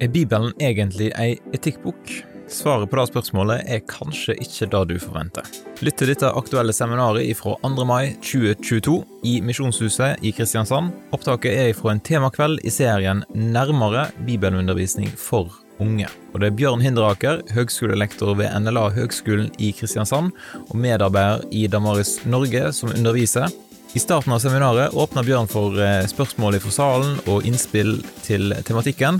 Er Bibelen egentlig ei etikkbok? Svaret på det spørsmålet er kanskje ikke det du forventer. Lytt til dette aktuelle seminaret fra 2. mai 2022 i Misjonshuset i Kristiansand. Opptaket er fra en temakveld i serien Nærmere bibelundervisning for unge. Og Det er Bjørn Hinderaker, høgskolelektor ved NLA Høgskolen i Kristiansand, og medarbeider i Damaris Norge, som underviser. I starten av seminaret åpner Bjørn for eh, spørsmål fra salen og innspill til tematikken.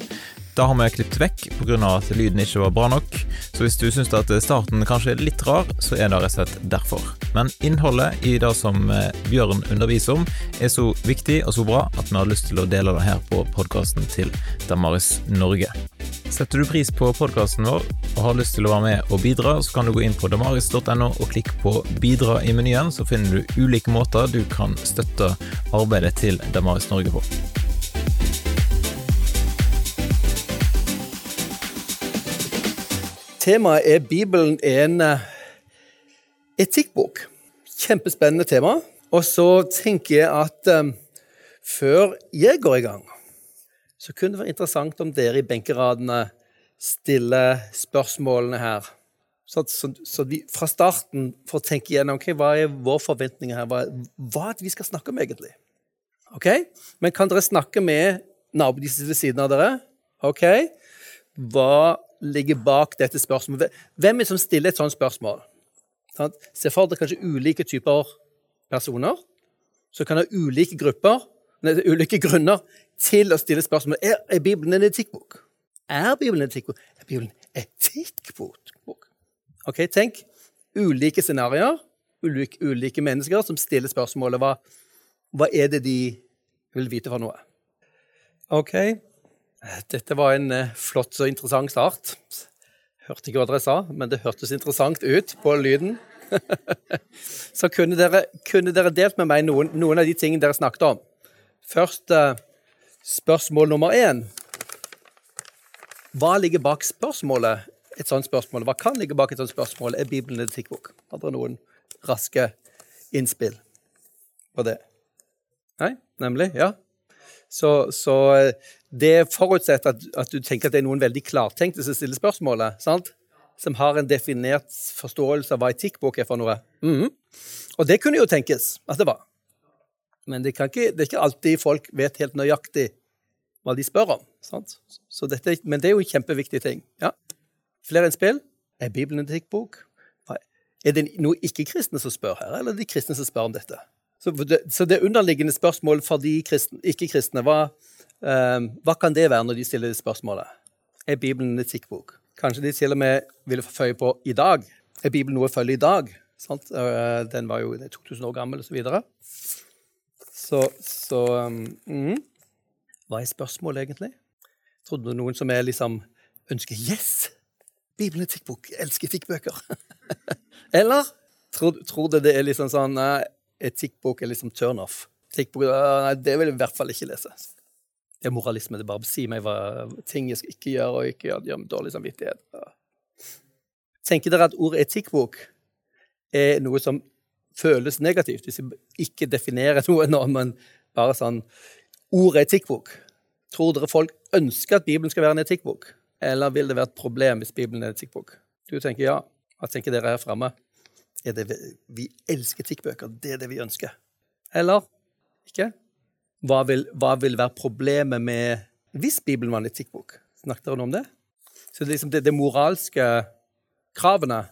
Da har vi klippet vekk pga. at lyden ikke var bra nok, så hvis du syns at starten kanskje er litt rar, så er det rett og slett derfor. Men innholdet i det som eh, Bjørn underviser om, er så viktig og så bra at vi har lyst til å dele det her på podkasten til Damaris Norge. Setter du pris på podkasten vår og har lyst til å være med og bidra, så kan du gå inn på damaris.no og klikke på 'bidra' i menyen, så finner du ulike måter du kan støtte arbeidet til Damaris Norge på. Temaet er Bibelen en eh, etikkbok. Kjempespennende tema. Og så tenker jeg at um, før jeg går i gang, så kunne det være interessant om dere i benkeradene stiller spørsmålene her. Så, så, så vi fra starten får tenke igjennom okay, hva er vår forventning her. Hva, hva er det vi skal snakke om, egentlig? Ok? Men kan dere snakke med naboen ved siden av dere? Ok? Hva ligger bak dette spørsmålet? Hvem er det som stiller et sånt spørsmål? Se for dere kanskje ulike typer personer som kan ha ulike grupper, nei, ulike grunner til å stille spørsmål. Er, er Bibelen en etikkbok. Er Bibelen en etikkbok? Er Bibelen en etikkbok? Ok, Tenk ulike scenarioer, ulike, ulike, mennesker som stiller spørsmålet hva, hva er det de vil vite for noe. Ok, dette var en eh, flott og interessant start. Hørte ikke hva dere sa, men det hørtes interessant ut på lyden. Så kunne dere, kunne dere, delt med meg noen, noen, av de tingene dere snakket om. Først eh, spørsmål nummer én. Hva ligger bak spørsmålet? Et sånt spørsmål. Hva kan ligge bak et sånt spørsmål? Er Bibelen en etikkbok? Har dere noen raske innspill på det? Nei? Nemlig? Ja? Så, så eh, det forutsetter at, at, du tenker at det er noen veldig klartenkte som stiller spørsmålet. sant? Som har en definert forståelse av hva etikkbok er for noe. Mm -hmm. Og det kunne jo tenkes at det var. Men det, ikke, det, er ikke alltid folk vet helt nøyaktig hva de spør om. sant? Dette, men det er jo en kjempeviktig ting. Ja. Flere innspill? Er Bibelen en etikkbok? Er det noe ikke-kristne som spør her, eller er det de kristne som spør om dette? Så det, så det underliggende spørsmålet for de ikke-kristne, hva, eh, hva, kan det være når de stiller spørsmålet? Er Bibelen en etikkbok? Kanskje de til og med ville føye på i dag. Er Bibelen noe å følge i dag? Sant? Eh, den var jo 2000 år gammel, osv. Så, så Så mm, Hva er spørsmålet, egentlig? Trodde noen som er liksom ønsker Yes! Bibelen er etikkbok. Elsker etikkbøker. Eller tror, tror det er liksom sånn etikkbok er liksom turnoff. Etikkbok, nei, det vil jeg i hvert fall ikke lese. Det er moralisme. Det er bare å si meg hva ting jeg skal ikke gjøre, og ikke gjøre, gjør meg dårlig samvittighet. Tenker dere at ordet etikkbok er noe som føles negativt, hvis jeg ikke definerer noe nå, men bare sånn Ordet etikkbok. Tror dere folk ønsker at Bibelen skal være en etikkbok? Eller vil det være et problem hvis Bibelen er en etikkbok? Du tenker ja. Hva tenker dere her framme? Er det vi elsker etikkbøker. Det er det vi ønsker. Eller ikke? Hva vil, hva vil være problemet med hvis Bibelen var en etikkbok? Snakket dere om det? Så det er liksom det, det moralske kravene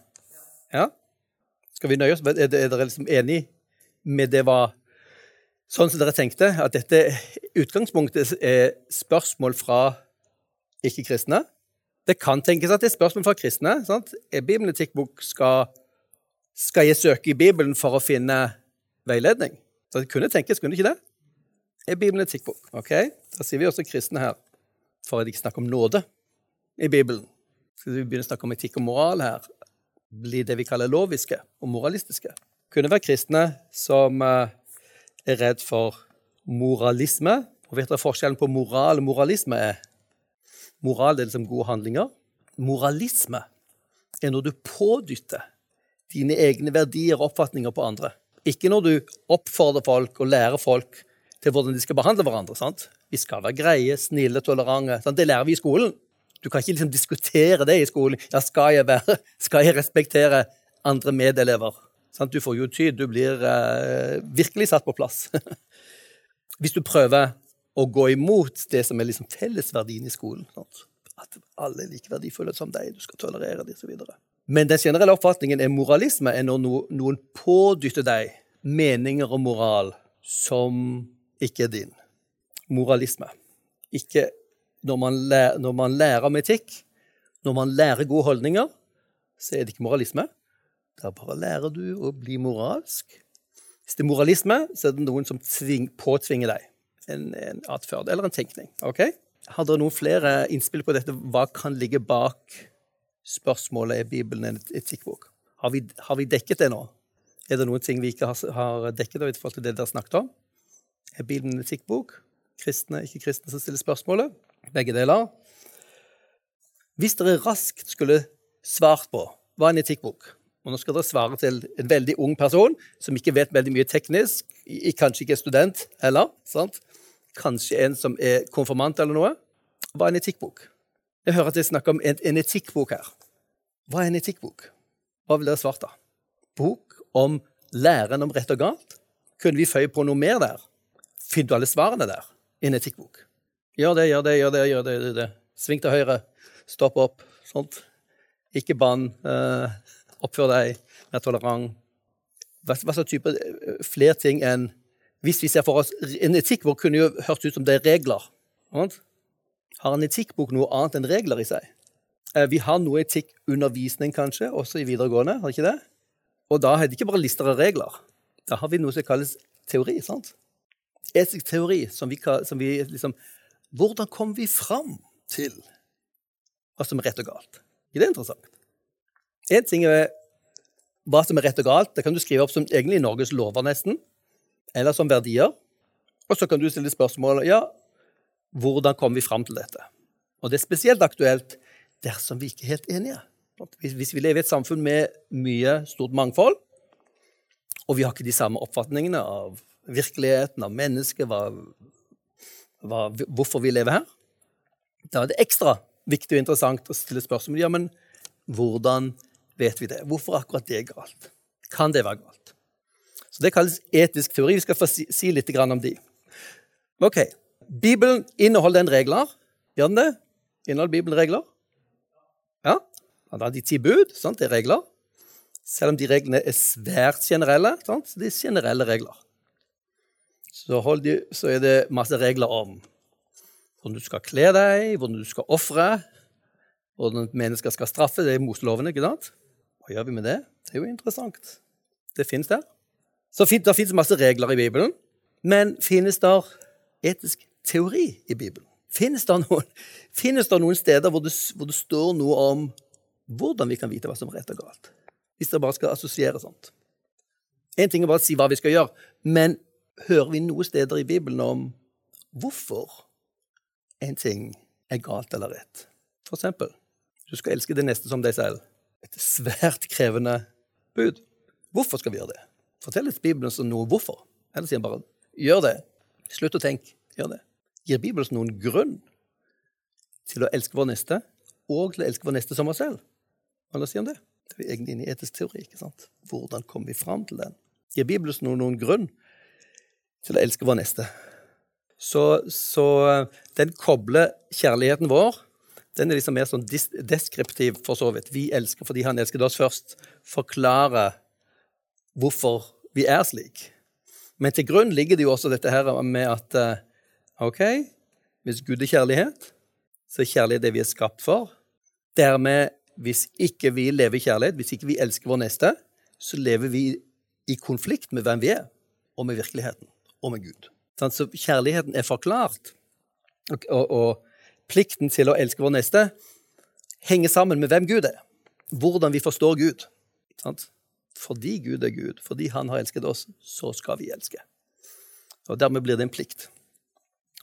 Ja? Skal vi nøye oss? Er, er dere liksom enig med det var sånn som dere tenkte? At dette utgangspunktet er spørsmål fra ikke-kristne? Det kan tenkes at det er spørsmål fra kristne. Sant? Er Bibelen etikkbok? Skal skal jeg søke i Bibelen for å finne veiledning? Så det kunne tenkes, kunne det ikke det? Er Bibelen etikkbok? Ok, Da sier vi også kristne her, for at de ikke snakker om nåde i Bibelen. Skal vi begynne å snakke om etikk og moral her? Blir det vi kaller loviske og moralistiske. Kunne være kristne som eh, er redd for moralisme. Og vet dere forskjellen på moral og moralisme er? Moral er liksom gode handlinger. Moralisme er når du pådytter dine egne verdier og oppfatninger på andre. Ikke når du oppfordrer folk og lærer folk til hvordan de skal behandle hverandre. sant? Vi skal være greie, snille, tolerante. Det lærer vi i skolen. Du kan ikke liksom diskutere det i skolen. Ja, skal jeg, være, skal jeg respektere andre medelever? Sant? Du får jo tyd. Du blir eh, virkelig satt på plass. Hvis du prøver å gå imot det som er liksom fellesverdien i skolen. Sant? At alle er like verdifulle som deg, du skal tolerere dem osv. Men den generelle oppfatningen er moralisme er når noen pådytter deg meninger og moral som ikke er din. Moralisme. Ikke når man, lærer, når man lærer om etikk, når man lærer gode holdninger, så er det ikke moralisme. Da bare lærer du å bli moralsk. Hvis det er moralisme, så er det noen som tving, påtvinger deg en, en atferd eller en tenkning. Okay? Har dere noen flere innspill på dette? Hva kan ligge bak spørsmålet er Bibelen en etikkbok? Har vi, har vi dekket det nå? Er det noen ting vi ikke har, har dekket i forhold til det dere snakket om? Er Bibelen en etikkbok? Kristne, ikke kristne som stiller spørsmålet? Begge deler. Hvis dere raskt skulle svart på hva er en etikkbok og Nå skal dere svare til en veldig ung person som ikke vet veldig mye teknisk, kanskje ikke er student heller. sant? Kanskje en som er konfirmant eller noe. Hva er en etikkbok? Jeg hører at jeg snakker om en, en etikkbok her. Hva er en etikkbok? Hva vil dere svart da? Bok om læren om rett og galt? Kunne vi føye på noe mer der? Finner du alle svarene der i en etikkbok? Gjør det, gjør det, gjør det. gjør det, gjør det. Sving til høyre. Stopp opp. Sånt. Ikke bann. Uh, oppfør deg. Vær tolerant. Hva, hva slags type uh, flere ting enn Hvis vi ser for oss En etikkbok kunne jo hørt ut som det er regler. Sant? Har en etikkbok noe annet enn regler i seg? Uh, vi har noe etikkundervisning, kanskje, også i videregående. har ikke det? Og da er det ikke bare lister av regler. Da har vi noe som kalles teori. sant? Etisk teori som vi, som vi liksom hvordan kom vi fram til hva som er rett og galt? Er det interessant? Én ting er hva som er rett og galt. Det kan du skrive opp som egentlig Norges lover, nesten. Eller som verdier. Og så kan du stille spørsmålet ja, hvordan kom vi fram til dette? Og det er spesielt aktuelt dersom vi ikke er helt enige. Hvis vi lever i et samfunn med mye stort mangfold, og vi har ikke de samme oppfatningene av virkeligheten, av mennesket, hva hva, hvorfor vi lever her, da er det ekstra viktig og interessant å stille spørsmål ja, men hvordan vet vi det? Hvorfor akkurat det er galt? Kan det være galt? Så Det kalles etisk teori. Vi skal få si, si litt om de. Ok, Bibelen inneholder den regler. Gjør den det? Inneholder Bibelen regler? Ja. Han er de ti bud. Sant? Det er regler. Selv om de reglene er svært generelle. Sant? Det er generelle regler så, de, så, er det masse regler om hvordan du skal kle deg, hvordan du skal ofre, hvordan mennesker skal straffe. Det er Moseloven, ikke sant? Hva gjør vi med det? Det er jo interessant. Det fins der. Så Det fins masse regler i Bibelen, men finnes det etisk teori i Bibelen? Finnes det noen, finnes det noen steder hvor det, hvor det, står noe om hvordan vi kan vite hva som er rett og galt? Hvis dere bare skal assosiere sånt. Én ting er bare å si hva vi skal gjøre, men hører vi noen steder i Bibelen om hvorfor en ting er galt eller rett. For eksempel, du skal elske det neste som deg selv. Et svært krevende bud. Hvorfor skal vi gjøre det? Fortell litt Bibelen som noe hvorfor. Eller sier han bare gjør det. Slutt å tenke. Gjør det. Gir Bibelen noen grunn til å elske vår neste, og til å elske vår neste som oss selv? Hva sier han det? Det er vi egentlig inne i etisk teori. ikke sant? Hvordan kommer vi fram til den? Gir Bibelen noen, noen grunn til å elske vår neste. Så, så den kobler kjærligheten vår den er liksom mer sånn deskriptiv, for så vidt. Vi elsker fordi han elsket oss først. Forklare hvorfor vi er slik. Men til grunn ligger det jo også dette her med at eh, OK, hvis Gud er kjærlighet, så er kjærlighet det vi er skapt for. Dermed, hvis ikke vi lever i kjærlighet, hvis ikke vi elsker vår neste, så lever vi i konflikt med hvem vi er, og med virkeligheten og med Gud. Så kjærligheten er forklart, og, og, og, plikten til å elske vår neste henger sammen med hvem Gud er. Hvordan vi forstår Gud. Fordi Gud er Gud, fordi Han har elsket oss, så skal vi elske. Og Dermed blir det en plikt.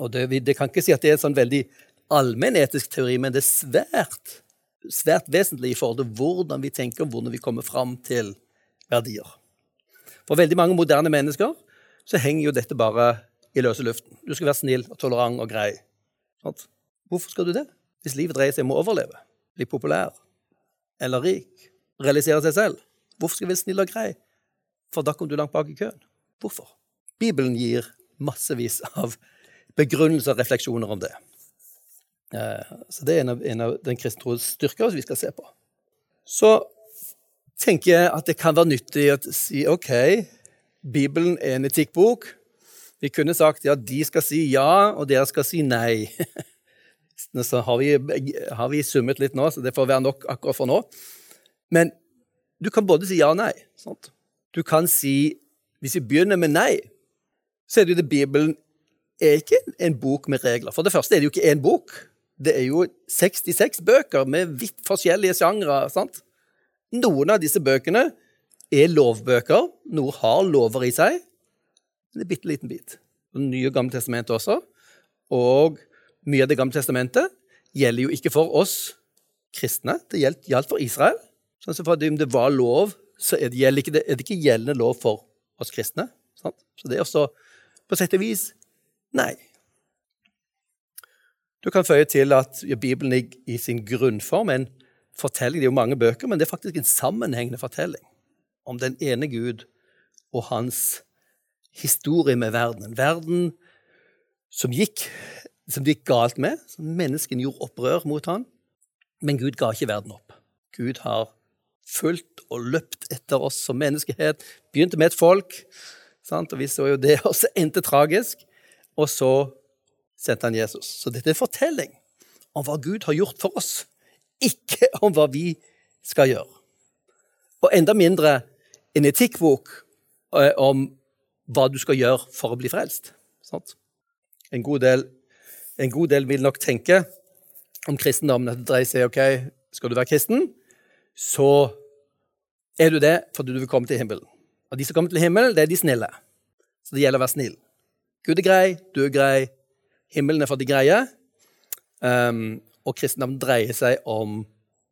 Og det, det kan ikke si at det er en sånn veldig allmenn etisk teori, men det er svært, svært vesentlig i forhold til hvordan vi tenker, hvordan vi kommer fram til verdier. For veldig mange moderne mennesker så henger jo dette bare i løse luften. Du skal være snill og tolerant og grei. Hvorfor skal du det? Hvis livet dreier seg om å overleve, bli populær eller rik, realisere seg selv, hvorfor skal vi være snill og grei? For da kom du langt bak i køen. Hvorfor? Bibelen gir massevis av begrunnelser og refleksjoner om det. Eh, så det er en av, en av den kristne troens styrker vi skal se på. Så tenker jeg at det kan være nyttig å si OK, Bibelen er en etikkbok. Vi kunne sagt ja, de skal si ja, og dere skal si nei. Så har vi, har vi summet litt nå, så det får være nok akkurat for nå. Men du kan både si ja og nei. Sant? Du kan si Hvis vi begynner med nei, så er det jo det Bibelen er ikke en bok med regler. For det første er det jo ikke én bok. Det er jo 66 bøker med vidt forskjellige sjangre. Noen av disse bøkene er lovbøker. Noe har lover i seg. En bitte liten bit. Det nye Gamle testamentet også. Og mye av Det gamle testamentet gjelder jo ikke for oss kristne. Det gjaldt for Israel. Sånn så for Om det var lov så er det, ikke, er det ikke gjeldende lov for oss kristne. Sant? Så det er også på sett og vis nei. Du kan føye til at Bibelen i sin grunnform en fortelling. Det er jo mange bøker, men det er faktisk en sammenhengende fortelling om den ene Gud og hans historie med verden. En verden som gikk, som det gikk galt med, som menneskene gjorde opprør mot han. Men Gud ga ikke verden opp. Gud har fulgt og løpt etter oss som menneskehet. Begynte med et folk, sant? og vi så jo det også endte tragisk. Og så sendte han Jesus. Så dette er en fortelling om hva Gud har gjort for oss, ikke om hva vi skal gjøre. Og enda mindre en etikkbok eh, om hva du skal gjøre for å bli frelst. En god, del, en god del vil nok tenke om kristendommen at det dreier seg ok, skal du være kristen, så er du det fordi du vil komme til himmelen. Og de som kommer til himmelen, det er de snille. Så det gjelder å være snill. Gud er grei, du er grei, himmelen er for de greie. Um, og kristendom dreier seg om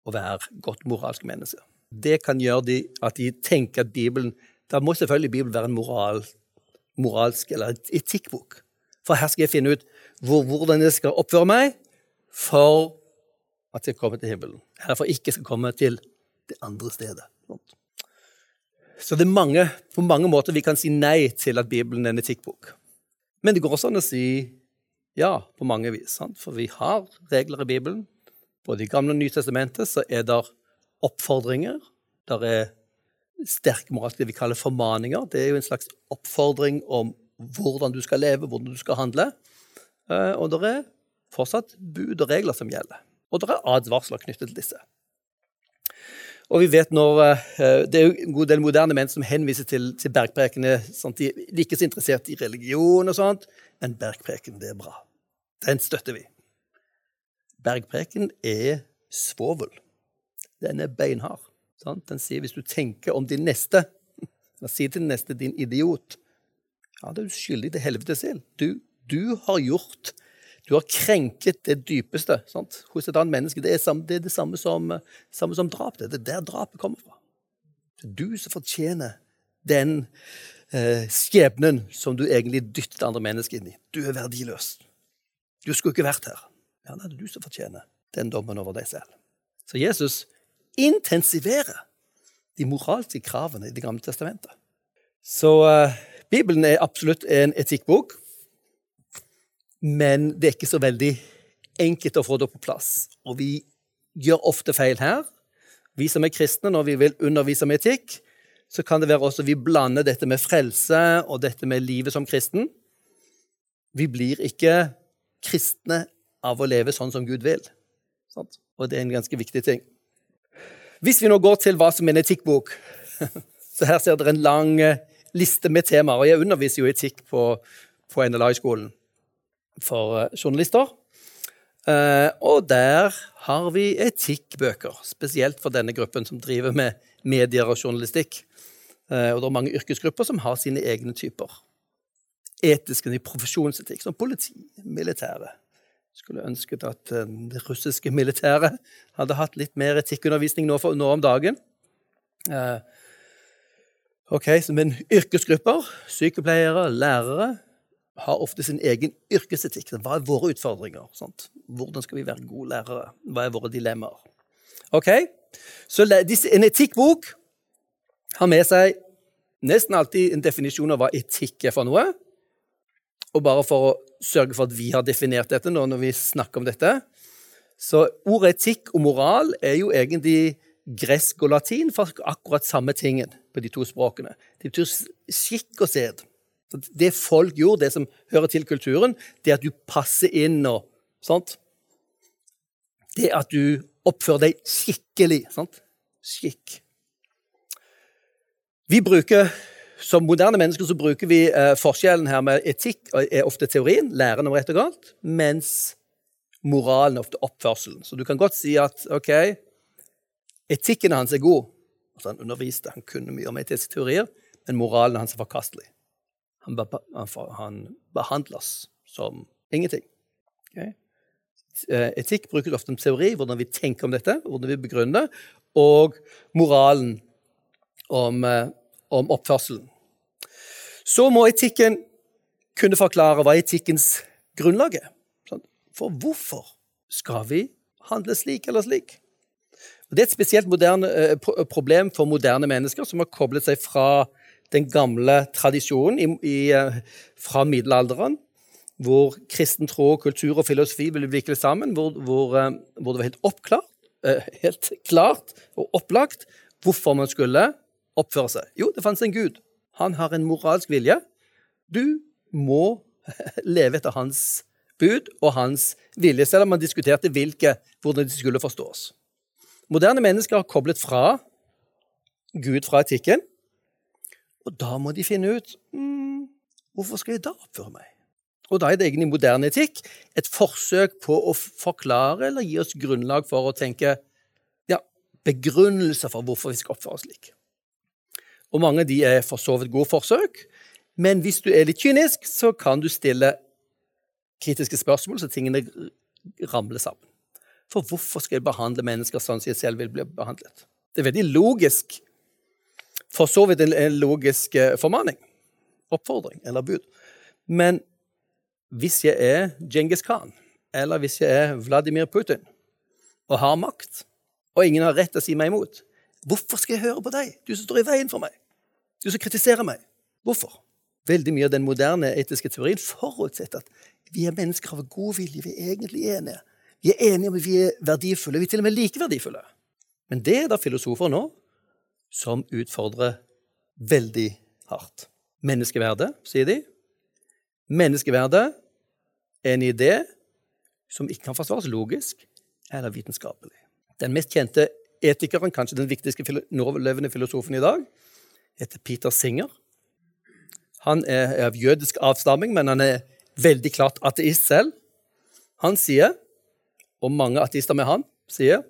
å være godt moralske mennesker. Det kan gjøre de, at de tenker at Bibelen Da må selvfølgelig Bibelen være en moral, moralsk eller etikkbok. For her skal jeg finne ut hvor, hvordan jeg skal oppføre meg for at jeg kommer til himmelen. Eller for ikke skal komme til det andre stedet. Så det er mange, på mange måter vi kan si nei til at Bibelen er en etikkbok. Men det går også an å si ja på mange vis. Sant? For vi har regler i Bibelen. Både i Gamle og Nye testamentet så er det oppfordringer. Der er sterke moralske det vi kaller formaninger. Det er jo en slags oppfordring om hvordan du skal leve, hvordan du skal handle. Eh, og det er fortsatt bud og regler som gjelder. Og det er advarsler knyttet til disse. Og vi vet når, eh, Det er jo en god del moderne menn som henviser til, til bergprekene. Sånn de er ikke så interessert i religion og sånt, men bergpreken, det er bra. Den støtter vi. Bergpreken er svovel. Den er beinhard. Sant? Den sier hvis du tenker om din neste La si til den neste 'din idiot'. Ja, det er du skyldig til helvetes ild. Du, du har gjort du har krenket det dypeste sant? hos et annet menneske. Det er, det, er det samme som, samme som drap. Det er der drapet kommer fra. Det er du som fortjener den eh, skjebnen som du egentlig dyttet andre mennesker inn i. Du er verdiløs. Du skulle ikke vært her. Ja, det er du som fortjener den dommen over deg selv. Så Jesus intensiverer de moralske kravene i Det gamle testamentet. Så eh, Bibelen er absolutt en etikkbok. Men det er ikke så veldig enkelt å få det på plass. Og vi gjør ofte feil her. Vi som er kristne, når vi vil undervise om etikk, så kan det være også vi blander dette med frelse og dette med livet som kristen. Vi blir ikke kristne av å leve sånn som Gud vil. Og det er en ganske viktig ting. Hvis vi nå går til hva som er en etikkbok, så her ser dere en lang liste med temaer. Og jeg underviser jo etikk på, på NLI-skolen for eh, journalister. Eh, og der har vi etikkbøker, spesielt for denne gruppen som driver med medier og journalistikk. Eh, og det er mange yrkesgrupper som har sine egne typer. Etiske profesjonsetikk, som politi, militære. Skulle ønsket at det russiske militæret hadde hatt litt mer etikkundervisning nå, for, nå om dagen. ok, så Men yrkesgrupper, sykepleiere, lærere, har ofte sin egen yrkesetikk. Hva er våre utfordringer? Sant? Hvordan skal vi være gode lærere? Hva er våre dilemmaer? Ok, Så en etikkbok har med seg nesten alltid en definisjon av hva etikk er for noe. Og bare for å sørge for at vi har definert dette nå når vi snakker om dette Så ordet etikk og moral er jo egentlig gresk og latin for akkurat samme tingen på de to språkene. Det betyr skikk og sed. Det folk gjorde, det som hører til kulturen, det at du passer inn og sånt. Det at du oppfører deg skikkelig. Sant? Skikk. Vi bruker, Som moderne mennesker så bruker vi eh, forskjellen her med etikk er ofte teorien, læren om rett og galt, mens moralen er ofte oppførselen. Så du kan godt si at ok, etikken hans er god. Altså han underviste, han kunne mye om etiske teorier, men moralen hans er forkastelig. Han, han behandles som ingenting. Okay? Eh, etikk brukes ofte som teori, hvordan vi tenker om dette, hvordan vi begrunner, og moralen om, eh, om oppførselen. Så må etikken kunne forklare hva etikkens grunnlag er. For hvorfor skal vi handle slik eller slik? det er et spesielt moderne, eh, problem for moderne mennesker som har koblet seg fra den gamle tradisjonen i, i, eh, fra middelalderen, hvor kristen tro, kultur og filosofi ble viklet sammen, hvor, hvor, eh, hvor, det var helt oppklart, eh, helt klart og opplagt hvorfor man skulle oppføre seg. Jo, det fantes en gud. Han har en moralsk vilje. Du må leve etter hans bud og hans vilje, selv om man diskuterte hvilke, hvordan de skulle forstås. Moderne mennesker har koblet fra Gud fra etikken og da må de finne ut mm, hvorfor skal jeg da oppføre meg? Og da er det egentlig moderne etikk et forsøk på å forklare eller gi oss grunnlag for å tenke ja, begrunnelser for hvorfor vi skal oppføre oss slik. Og mange av de er for så vidt gode forsøk, men hvis du er litt kynisk, så kan du stille kritiske spørsmål så tingene ramler sammen. For hvorfor skal jeg behandle mennesker sånn som jeg selv vil bli behandlet? Det er veldig logisk for så vidt en, logisk eh, formaning. Oppfordring eller bud. Men hvis jeg er Djengis Khan, eller hvis jeg er Vladimir Putin og har makt, og ingen har rett til å si meg imot, hvorfor skal jeg høre på deg, du som står i veien for meg? Du som kritiserer meg. Hvorfor? Veldig mye av den moderne etiske teorien forutsetter at vi er mennesker av god vilje. Vi er egentlig enige. Vi er enige om at vi er verdifulle. Vi er til og med like verdifulle. Men det er da filosofer nå som utfordrer veldig hardt. Menneskeverdet, sier de. Menneskeverdet er en idé som ikke kan forsvares logisk eller vitenskapelig. Den mest kjente etikeren, kanskje den viktigste nålevende filosofen i dag, heter Peter Singer. Han er av jødisk avstamming, men han er veldig klart ateist selv. Han sier, og mange ateister med han, sier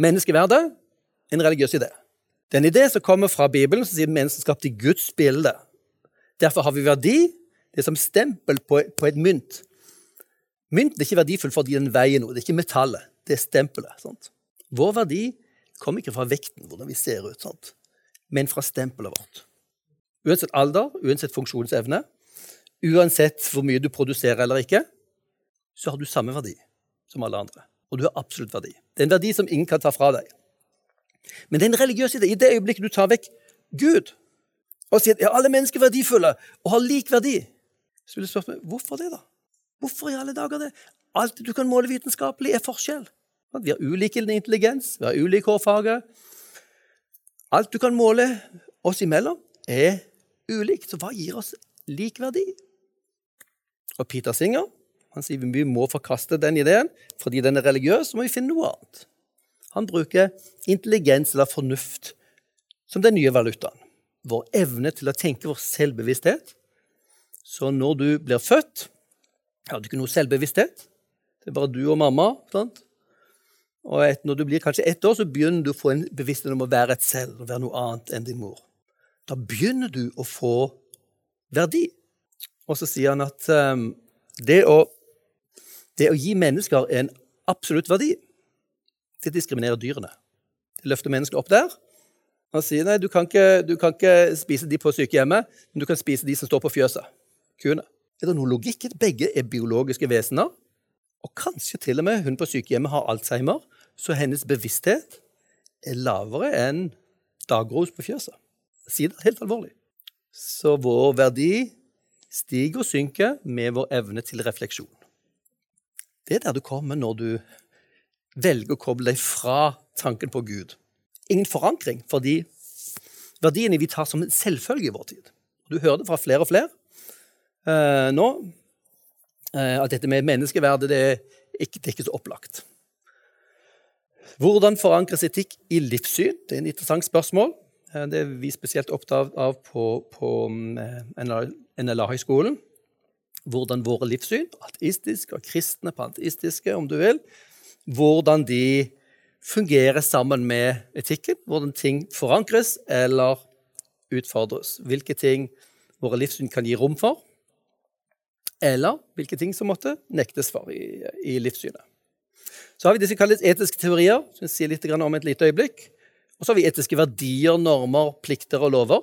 menneskeverdet en religiøs idé. Det er en idé som kommer fra Bibelen, som sier mennesket skapt i Guds bilde. Derfor har vi verdi. Det er som stempel på, på et mynt. Mynten er ikke verdifull fordi den veier noe. Det er ikke metallet. Det er stempelet. Sant? Vår verdi kommer ikke fra vekten, hvordan vi ser ut, sant? men fra stempelet vårt. Uansett alder, uansett funksjonsevne, uansett hvor mye du produserer eller ikke, så har du samme verdi som alle andre. Og du har absolutt verdi. Det er en verdi som ingen kan ta fra deg. Men det er en religiøs idé. I det øyeblikket du tar vekk Gud og sier at ja, alle mennesker er verdifulle og har lik verdi, så vil jeg spørre meg hvorfor det, da? Hvorfor i alle dager det? Alt du kan måle vitenskapelig, er forskjell. Vi har ulik intelligens, vi har ulik hårfarge. Alt du kan måle oss imellom, er ulikt. Så hva gir oss lik verdi? Og Peter Singer han sier vi må forkaste den ideen. Fordi den er religiøs, så må vi finne noe annet. Han bruker intelligens eller fornuft som den nye valutaen. Vår evne til å tenke vår selvbevissthet. Så når du blir født, har du ikke noe selvbevissthet. Det er bare du og mamma. Sant? Og et, når du blir kanskje ett år, så begynner du å få en bevissthet om å være et selv, å være noe annet enn din mor. Da begynner du å få verdi. Og så sier han at um, det, å, det å gi mennesker en absolutt verdi det diskriminerer dyrene. De løfter mennesket opp der og sier nei, du kan, ikke, du kan ikke spise de på sykehjemmet, men du kan spise de som står på fjøset. kuene. Er det noe logikk i at begge er biologiske vesener? Og kanskje til og med hun på sykehjemmet har alzheimer, så hennes bevissthet er lavere enn dagros på fjøset. Si det helt alvorlig. Så vår verdi stiger og synker med vår evne til refleksjon. Det er der du kommer når du velger å koble deg fra tanken på Gud. Ingen forankring, fordi verdiene vi tar som en selvfølge i vår tid. Du hører det fra flere og flere eh, nå, eh, at dette med menneskeverdet det er, ikke, det er ikke så opplagt. Hvordan forankres etikk i livssyn? Det er en interessant spørsmål. Eh, det er vi spesielt opptatt av på, på NLA-høgskolen. Hvordan våre livssyn, ateistiske og kristne panteistiske, om du vil, hvordan de fungerer sammen med etikken. Hvordan ting forankres eller utfordres. Hvilke ting våre livssyn kan gi rom for, eller hvilke ting som måtte nektes for i, i livssynet. Så har vi det som kalles etiske teorier, som jeg sier litt om et lite øyeblikk. Og så har vi etiske verdier, normer, plikter og lover.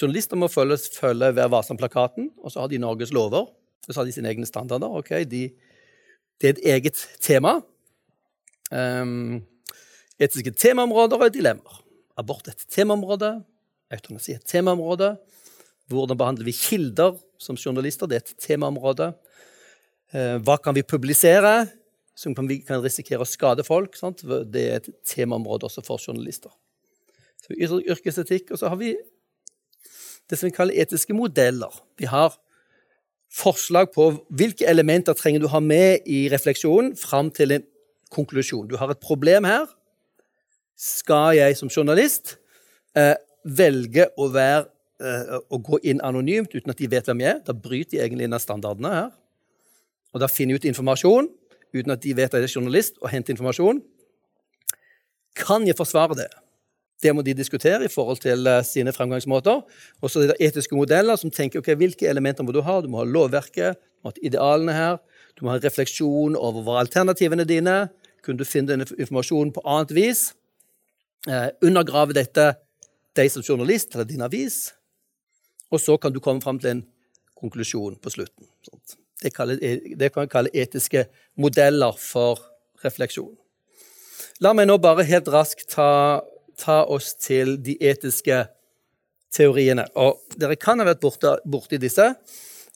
Journalister må følge, følge Vær varsom-plakaten, og så har de Norges lover. Og så har de sine egne standarder. Okay, de, Det er et eget tema. Um, etiske temaområder og dilemmaer. Abort er et temaområde. Eutanasi er et temaområde. Hvordan behandler vi kilder som journalister? Det er et temaområde. Uh, hva kan vi publisere som vi kan risikere å skade folk? Sant? Det er et temaområde også for journalister. Så Yrkesetikk. Og så har vi det som vi kaller etiske modeller. Vi har forslag på hvilke elementer trenger du ha med i refleksjonen fram til en konklusjon. Du har et problem her. Skal jeg som journalist eh, velge å, være, eh, å, gå inn anonymt uten at de vet hvem jeg er? Da bryter de egentlig inn av standardene her. Og da finner jeg ut informasjon uten at de vet at jeg er journalist, og henter informasjon. Kan jeg forsvare det? Det må de diskutere i forhold til uh, sine fremgangsmåter. Og så er det etiske modeller som tenker ok, hvilke elementer må du ha. Du må ha lovverket, du må ha idealene her, du må ha en refleksjon over hva alternativene dine. Kunne du finne denne informasjonen på annet vis? Eh, undergrave dette deg som journalist eller din avis. Og så kan du komme fram til en konklusjon på slutten. Det, kaller, det kan vi kalle etiske modeller for refleksjon. La meg nå bare helt raskt ta, ta oss til de etiske teoriene. Og dere kan ha vært borte, borti disse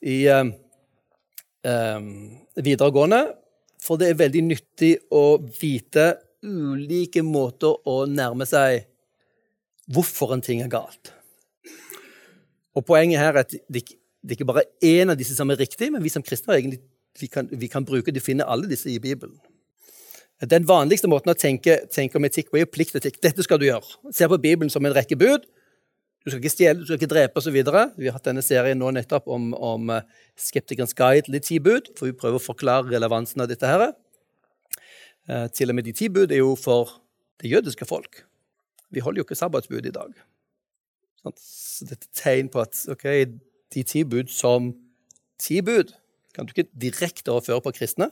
i eh, videregående. For det er veldig nyttig å vite ulike måter å nærme seg hvorfor en ting er galt. Og Poenget her er at det, det ikke bare er én av disse som er riktig, men vi som kristne egentlig, vi kan, vi kan bruke de finner alle disse i Bibelen. Den vanligste måten å tenke, tenke om etikk på er pliktetikk. Dette skal du gjøre. Se på Bibelen som en rekke bud. Du skal ikke stjele, du skal ikke drepe osv. Vi har hatt denne serien nå nettopp om, om eh, Skeptikerens guide til de ti bud, for vi prøver å forklare relevansen av dette. her. Eh, til og med de ti bud er jo for det jødiske folk. Vi holder jo ikke sabbatsbud i dag. Så dette er tegn på at ok, de ti bud som ti bud kan du ikke direkte overføre på kristne,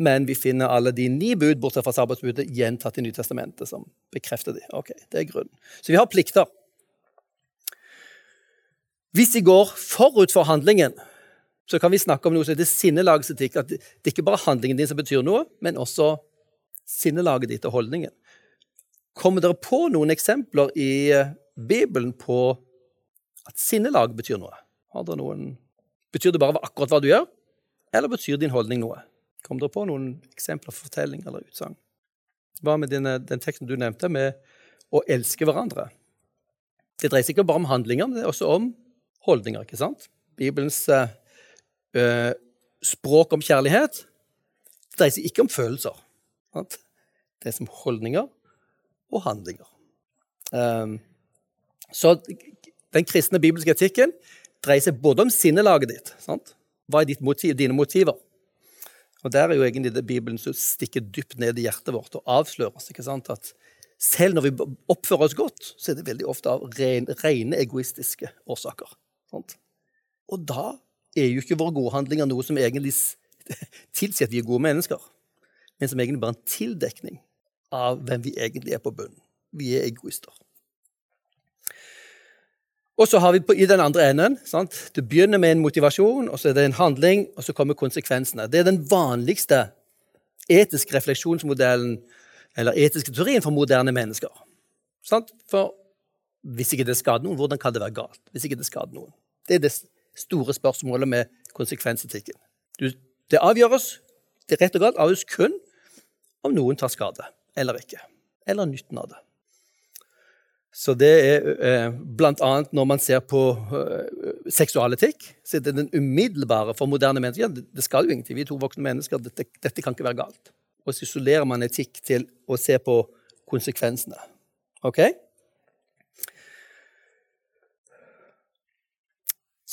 men vi finner alle de ni bud bortsett fra sabbatsbudet gjentatt i Nytestamentet, som bekrefter de. Ok, det er grunnen. Så vi har plikter. Hvis de går forut for handlingen, så kan vi snakke om noe som heter sinnelagsetikk. At det er ikke bare handlingen din som betyr noe, men også sinnelaget ditt og holdningen. Kommer dere på noen eksempler i eh, Bibelen på at sinnelag betyr noe? Har dere noen Betyr det bare akkurat hva du gjør, eller betyr din holdning noe? Kom dere på noen eksempler, fortelling eller utsagn? Hva med dine, den teksten du nevnte, med å elske hverandre? Det dreier seg ikke bare om handlinger, men det er også om holdninger. ikke sant? Bibelens uh, språk om kjærlighet dreier seg ikke om følelser. Sant? Det er som holdninger og handlinger. Um, så den kristne bibelske etikken dreier seg både om sinnelaget ditt. Sant? Hva er motiv, dine motiver? Og Der er jo egentlig det Bibelen som stikker dypt ned i hjertet vårt og avslører oss. ikke sant? At selv når vi oppfører oss godt, så er det veldig ofte av rene egoistiske årsaker. Sant? Og da er jo ikke våre gode handlinger noe som egentlig tilsier at vi er gode mennesker, men som egentlig bare en tildekning av hvem vi egentlig er på bunnen. Vi er egoister. Og så har vi på, i den andre enden sant? Det begynner med en motivasjon, og så er det en handling, og så kommer konsekvensene. Det er den vanligste etiske refleksjonsmodellen eller etiske teorien for moderne mennesker. Sant? For hvis ikke det skader noen, hvordan kan det være galt? Hvis ikke Det skader noen. Det er det store spørsmålet med konsekvensetikken. Det avgjøres det rett og galt avgjøres kun om noen tar skade eller ikke. Eller nytten av det. Så det er eh, annet når man ser på eh, seksualetikk, så er det den umiddelbare for moderne mennesker. Det, skal jo ingenting. Vi er to voksne mennesker. Dette, dette kan ikke være galt. Og så isolerer man etikk til å se på konsekvensene. Ok?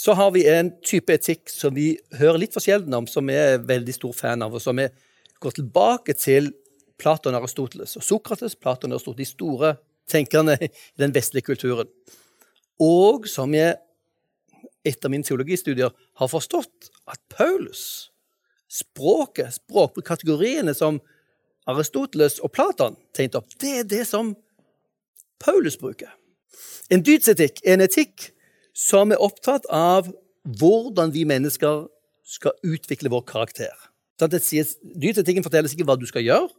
Så har vi en type etikk som vi hører litt for sjelden om, som vi er veldig stor fan av, og som vi går tilbake til Platon og Aristoteles. Og Sokrates, Platon og Aristoteles, de store tenkerne i den vestlige kulturen. Og som jeg etter mine teologistudier har forstått at Paulus, språket, språkkategoriene som Aristoteles og Platon tegnte opp, det er det som Paulus bruker. En dydsetikk er en etikk som er opptatt av hvordan vi mennesker skal utvikle vår karakter. Dyrtetikken forteller ikke hva du skal gjøre,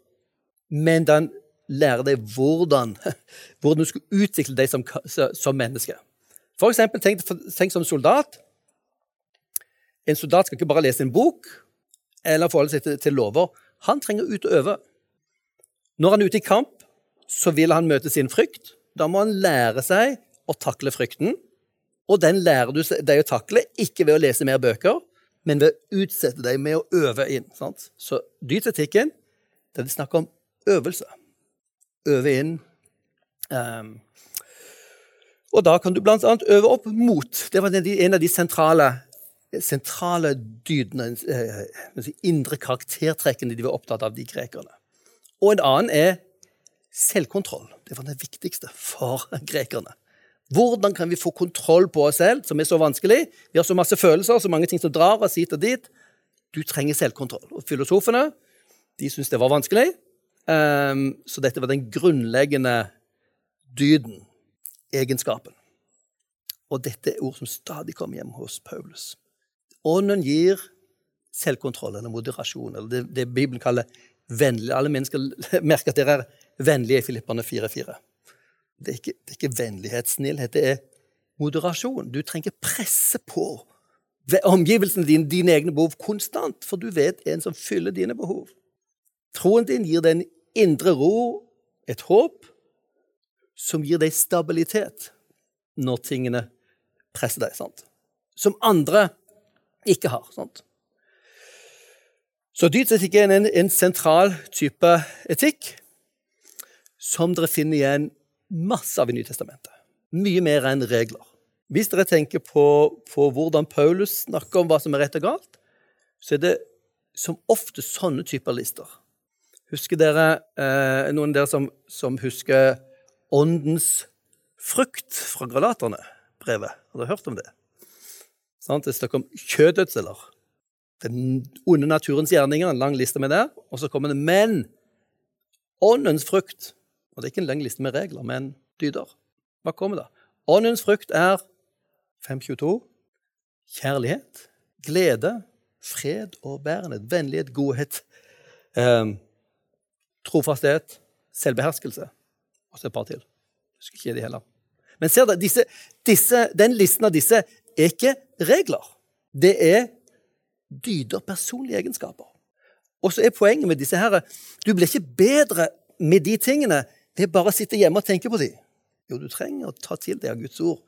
men den lærer deg hvordan, hvordan du skal utvikle deg som, som menneske. For eksempel, tenk, tenk, som soldat. En soldat skal ikke bare lese en bok eller forholde seg til, til lover. Han trenger ut og øve. Når han er ute i kamp, så vil han møte sin frykt. Da må han lære seg å takle frykten. Og den lærer du deg å takle ikke ved å lese mer bøker, men ved å utsette deg med å øve inn. Sant? Så dytetikken, det er snakk om øvelse øve inn. Um, og da kan du bl.a. øve opp mot. Det var en av de sentrale, sentrale dydene, eh, indre karaktertrekkene de var opptatt av, de grekerne. Og en annen er selvkontroll. Det var det viktigste for grekerne. Hvordan kan vi få kontroll på oss selv, som er så vanskelig? Vi har så masse følelser, så mange ting som drar oss hit og dit. Du trenger selvkontroll. Og filosofene de syntes det var vanskelig, Um, så dette var den grunnleggende dyden, egenskapen. Og dette er ord som stadig kommer hjem hos Paulus. Ånden gir selvkontroll eller moderasjon, eller det, det Bibelen kaller vennlig. Alle mennesker merker at dere er vennlige i Filippane 4.4. Det, det, er ikke vennlighetssnillhet, det er moderasjon. Du trenger ikke presse på omgivelsene dine, dine egne behov konstant, for du vet en som fyller dine behov. Troen din gir deg en indre ro, et håp, som gir deg stabilitet når tingene presser deg. sant? Som andre ikke har. sant? Så dydsetikk er en, en sentral type etikk som dere finner igjen masse av i Nytestamentet. Mye mer enn regler. Hvis dere tenker på, på, hvordan Paulus snakker om hva som er rett og galt, så er det som ofte sånne typer lister. Husker dere eh, noen av dere som, som, husker åndens frukt fra Gralaterne? Brevet. Har dere hørt om det? Sånn, det snakker om kjødets, eller den onde naturens gjerninger, en lang liste med det. Og så kommer det 'men'. Åndens frukt. Og det er ikke en lang liste med regler, men dyder. Hva kommer da? Åndens frukt er 522 kjærlighet, glede, fred og bærenhet, vennlighet, godhet. eh, trofasthet, selvbeherskelse. Og så et par til. Jeg husker ikke de heller. Men ser dere, disse, disse, den listen av disse er ikke regler. Det er dyder, personlige egenskaper. Og så er poenget med disse her Du blir ikke bedre med de tingene ved bare å sitte hjemme og tenke på dem. Jo, du trenger å ta til deg av Guds ord,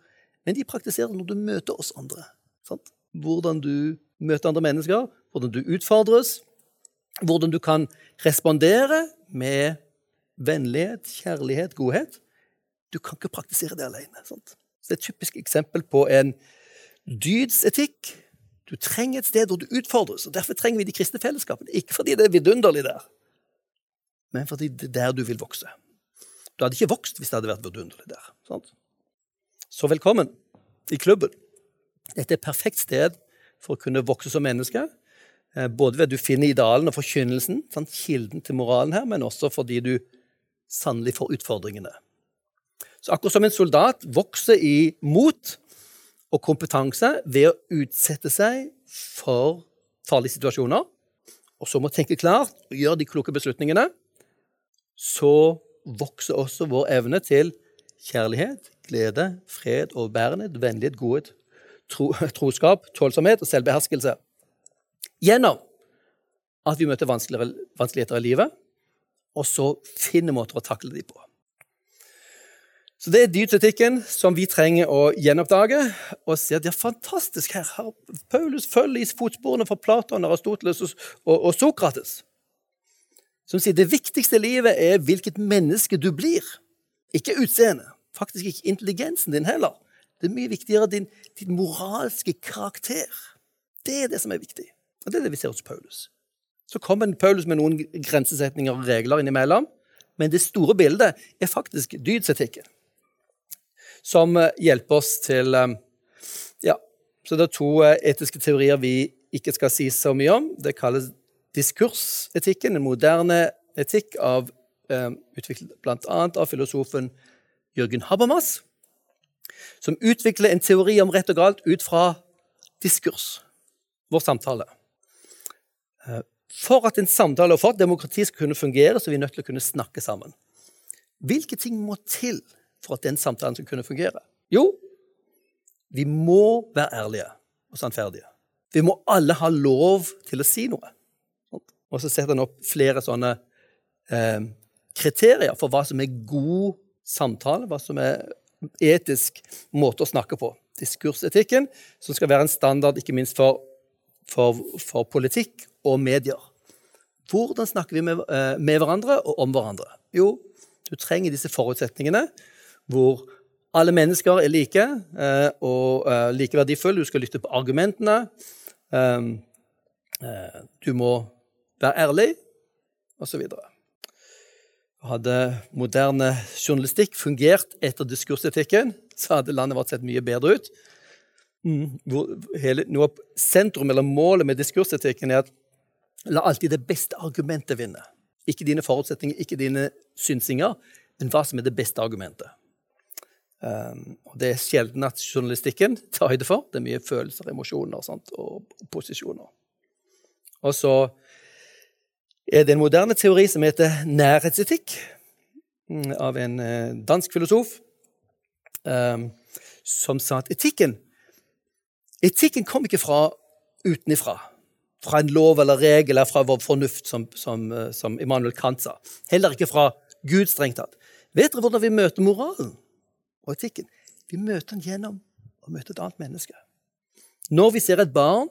men de praktiserer når du møter oss andre. Sant? Hvordan du møter andre mennesker, hvordan du utfordres, hvordan du kan respondere med vennlighet, kjærlighet, godhet. Du kan ikke praktisere det alene. Sant? Så det er et typisk eksempel på en dydsetikk. Du trenger et sted hvor du utfordres. og Derfor trenger vi de kristne fellesskapene. Ikke fordi det er vidunderlig der, men fordi det er der du vil vokse. Du hadde ikke vokst hvis det hadde vært vidunderlig der. Sant? Så velkommen i klubben. Dette er et perfekt sted for å kunne vokse som menneske Eh, både ved at du finner idealen og forkynnelsen, sant? kilden til moralen her, men også fordi du sannelig får utfordringene. Så akkurat som en soldat vokser i mot og kompetanse ved å utsette seg for farlige situasjoner, og så må tenke klart og gjøre de kloke beslutningene, så vokser også vår evne til kjærlighet, glede, fred, overbærenhet, vennlighet, godhet, tro, troskap, tålsomhet og selvbeherskelse. Gjennom at vi møter vanskeligheter i livet, og så finner måter å takle dem på. Så Det er dydsetikken som vi trenger å gjenoppdage og se at det er fantastisk her Paulus følger i fotsporene fra Platon, Aristoteles og, og, og Sokrates. Som sier det viktigste i livet er hvilket menneske du blir. Ikke utseendet. Faktisk ikke intelligensen din heller. Det er mye viktigere din, din moralske karakter. Det er det som er viktig. Og Det er det vi ser hos Paulus. Så kommer Paulus med noen grensesetninger og regler innimellom, men det store bildet er faktisk dydsetikken som eh, hjelper oss til eh, Ja, så det er to eh, etiske teorier vi ikke skal si så mye om. Det kalles diskursetikken, en moderne etikk av, utviklet bl.a. av filosofen Jørgen Habermas, som utvikler en teori om rett og galt ut fra diskurs, vår samtale. For at en samtale og for at demokrati skal kunne fungere, så er vi nødt til å kunne snakke sammen. Hvilke ting må til for at den samtalen skal kunne fungere? Jo, vi må være ærlige og sannferdige. Vi må alle ha lov til å si noe. Og så setter han opp flere sånne eh, kriterier for hva som er god samtale, hva som er etisk måte å snakke på. Diskursetikken, som skal være en standard ikke minst for, for, for politikk og medier. Hvordan snakker vi med, eh, med hverandre og om hverandre? Jo, du trenger disse forutsetningene hvor alle mennesker er like eh, og eh, like verdifulle. Du skal lytte på argumentene. Du må være ærlig, osv. Hadde moderne journalistikk fungert etter diskursetikken, så hadde landet vårt sett mye bedre ut. Hvor hele, noe sentrum eller målet med diskursetikken er at la alltid det beste argumentet vinne. Ikke dine forutsetninger, ikke dine synsinger, men hva som er det beste argumentet. Um, og Det er sjelden at journalistikken tar høyde for. Det er mye følelser, emosjoner og, sånt, og posisjoner. Og så er det en moderne teori som heter nærhetsetikk, mm, av en eh, dansk filosof, um, som sa at etikken Etikken kom ikke fra utenifra, fra en lov eller regel eller fra vår fornuft, som, som, eh, som Immanuel Kant sa. Heller ikke fra Gud, strengt tatt. Vet dere hvordan vi møter moralen? og etikken. Vi møter den gjennom å møte et annet menneske. Når vi ser et barn,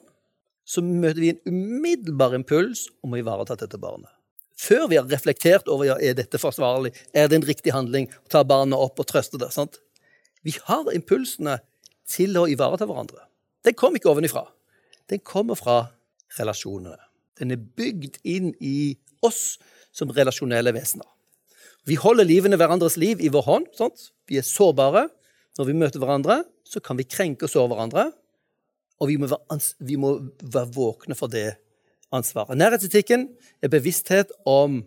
så møter vi en umiddelbar impuls om å ivareta dette barnet. Før vi har reflektert over ja, er dette forsvarlig, er det en riktig handling å ta barnet opp og trøste det. Sant? Vi har impulsene til å ivareta hverandre. Den kommer ikke ovenifra. Den kommer fra relasjonene. Den er bygd inn i oss som relasjonelle vesener. Vi holder livene hverandres liv i vår hånd. Sant? Vi er sårbare. Når vi møter hverandre, så kan vi krenke og såre hverandre. Og vi må, være, vi må være våkne for det ansvaret. Nærhetsetikken er bevissthet om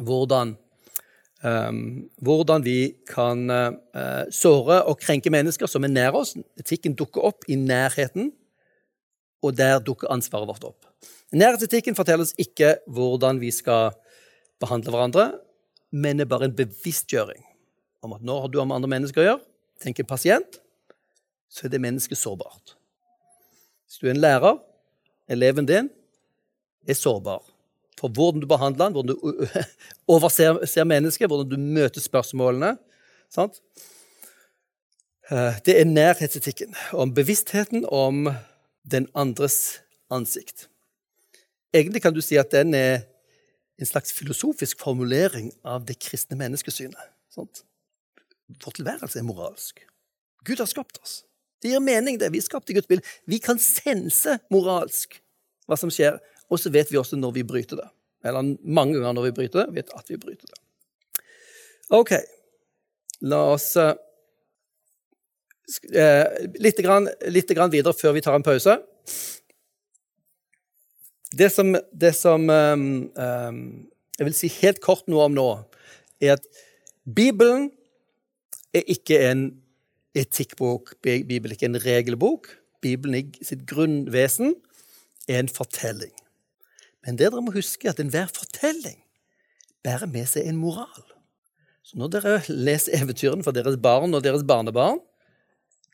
hvordan, um, hvordan vi kan uh, såre og krenke mennesker som er nær oss. Etikken dukker opp i nærheten, og der dukker ansvaret vårt opp. Nærhetsetikken forteller oss ikke hvordan vi skal behandle hverandre, men er bare en bevisstgjøring om at når du har med andre mennesker å gjøre, tenk en pasient, så er det mennesket sårbart. Hvis du er en lærer, eleven din er sårbar for hvordan du behandler den, hvordan du overser mennesket, hvordan du møter spørsmålene. Sant? Eh, det er nærhetsetikken, om bevisstheten om den andres ansikt. Egentlig kan du si at den er en slags filosofisk formulering av det kristne menneskesynet. Sant? Vår tilværelse er moralsk. Gud har skapt oss. Det gir mening, det. Vi er skapt i Guds bilde. Vi kan sense moralsk hva som skjer, og så vet vi også når vi bryter det. Eller mange ganger når vi bryter det, vet at vi bryter det. OK. La oss eh, litt, grann, litt grann videre før vi tar en pause. Det som, det som um, um, jeg vil si helt kort noe om nå, er at Bibelen er ikke en etikkbok. Bibelen er ikke en regelbok. Bibelen i sitt grunnvesen er en fortelling. Men det dere må huske, er at enhver fortelling bærer med seg en moral. Så når dere leser eventyrene for deres barn og deres barnebarn,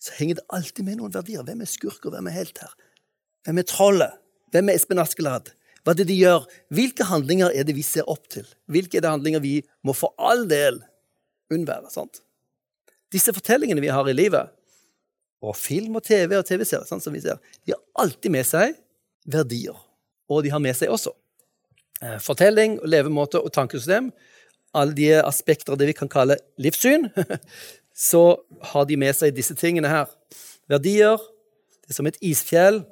så henger det alltid med noen verdier. Hvem er skurk, og hvem er helt her? Hvem er trollet? Hvem er Espen Askeladd? Hva er det de gjør? Hvilke handlinger er det vi ser opp til? Hvilke er det handlinger vi må for all del unnvære? sant? Disse fortellingene vi har i livet, og film og TV og TV-serier, sånn som vi ser, de har alltid med seg verdier. Og de har med seg også fortelling fortelling, levemåte og tankesystem. Alle de aspekter av det vi kan kalle livssyn. Så har de med seg disse tingene her. Verdier. Det er som et isfjell.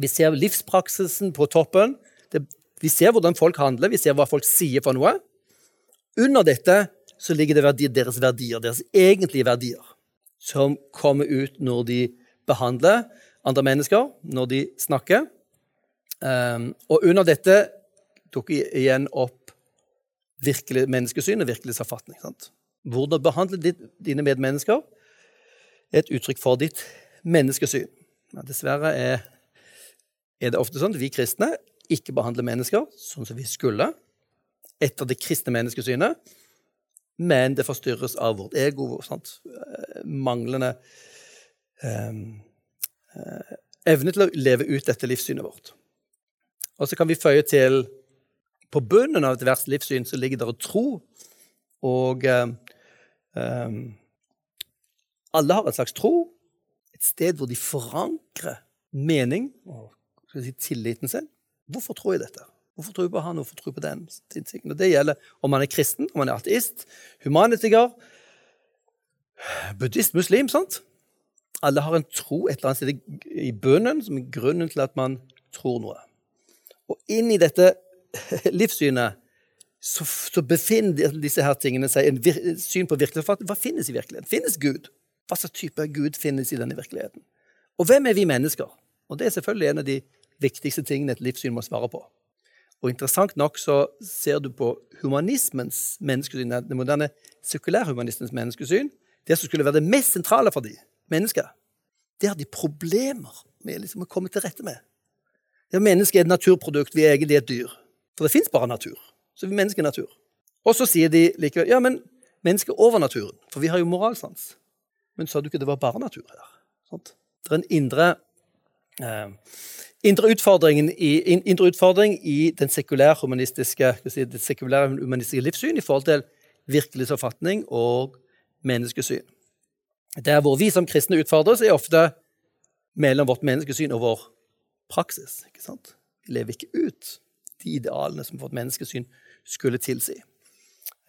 Vi ser livspraksisen på toppen. Det, vi ser hvordan folk handler, vi ser hva folk sier for noe. Under dette så ligger det verdi, deres verdier, deres egentlige verdier, som kommer ut når de behandler andre mennesker, når de snakker. Um, og under dette dukker igjen opp virkelig menneskesyn og virkelighetsoppfatning. Hvordan behandle dine medmennesker er et uttrykk for ditt menneskesyn. Men dessverre er, er, det ofte sånn at vi kristne ikke behandler mennesker sånn som vi skulle, etter det kristne menneskesynet, men det forstyrres av vårt ego. Sant? Manglende um, evne til å leve ut dette livssynet vårt. Og så kan vi føye til på bunnen av et verst livssyn så ligger det tro. Og um, alle har et slags tro. Et sted hvor de forankrer mening og si, tilliten sin. Hvorfor tror jeg dette? Hvorfor tror jeg på han, hvorfor tror jeg på den? Og Det gjelder om man er kristen, om man er ateist, humanitiker, buddhist, muslim. sant? Alle har en tro et eller annet sted i bønnen som er grunnen til at man tror noe. Og inn i dette livssynet så, så befinner disse her tingene seg en vir, syn på virkeligheten. Hva finnes i virkeligheten? Finnes Gud? Hva slags type Gud finnes i denne virkeligheten? Og hvem er vi mennesker? Og Det er selvfølgelig en av de viktigste tingene et livssyn må svare på. Og Interessant nok så ser du på humanismens menneskesyn, den moderne sekulærhumanistens menneskesyn, det som skulle være det mest sentrale for de mennesker, det har de problemer med liksom å komme til rette med. Ja, mennesket er et naturprodukt, vi er egentlig et dyr. For det fins bare natur. Så vi mennesker er natur. Og så sier de likevel ja, men mennesket er over naturen, for vi har jo moralsans. Men sa du ikke det var bare natur her? Sånt. Det er en indre, eh, indre, i, indre, utfordring i den sekulære humanistiske, si, det humanistiske livssyn i forhold til virkelighetsoppfatning og menneskesyn. Der hvor vi som kristne utfordres, er ofte mellom vårt menneskesyn og vår praksis. ikke sant? Vi lever ikke ut de idealene som vårt menneskesyn skulle tilsi.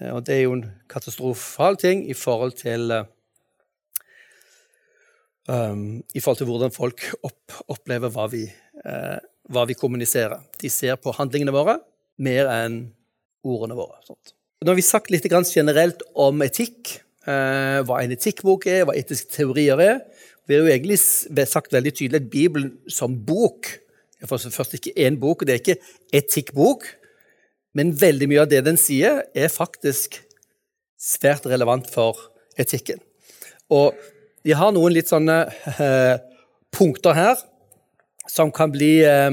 Eh, og det er jo en katastrofal ting i forhold til um, I forhold til hvordan folk opp, opplever hva vi, uh, hva vi, kommuniserer. De ser på handlingene våre mer enn ordene våre. Sånt. Nå har vi sagt litt generelt om etikk. Uh, hva en etikkbok er, hva etiske teorier er. Vi har jo egentlig sagt veldig tydelig at Bibelen som bok for først ikke én bok, det er ikke etikkbok, men veldig mye av det den sier, er faktisk svært relevant for etikken. Og vi har noen litt sånne eh, punkter her som kan bli eh,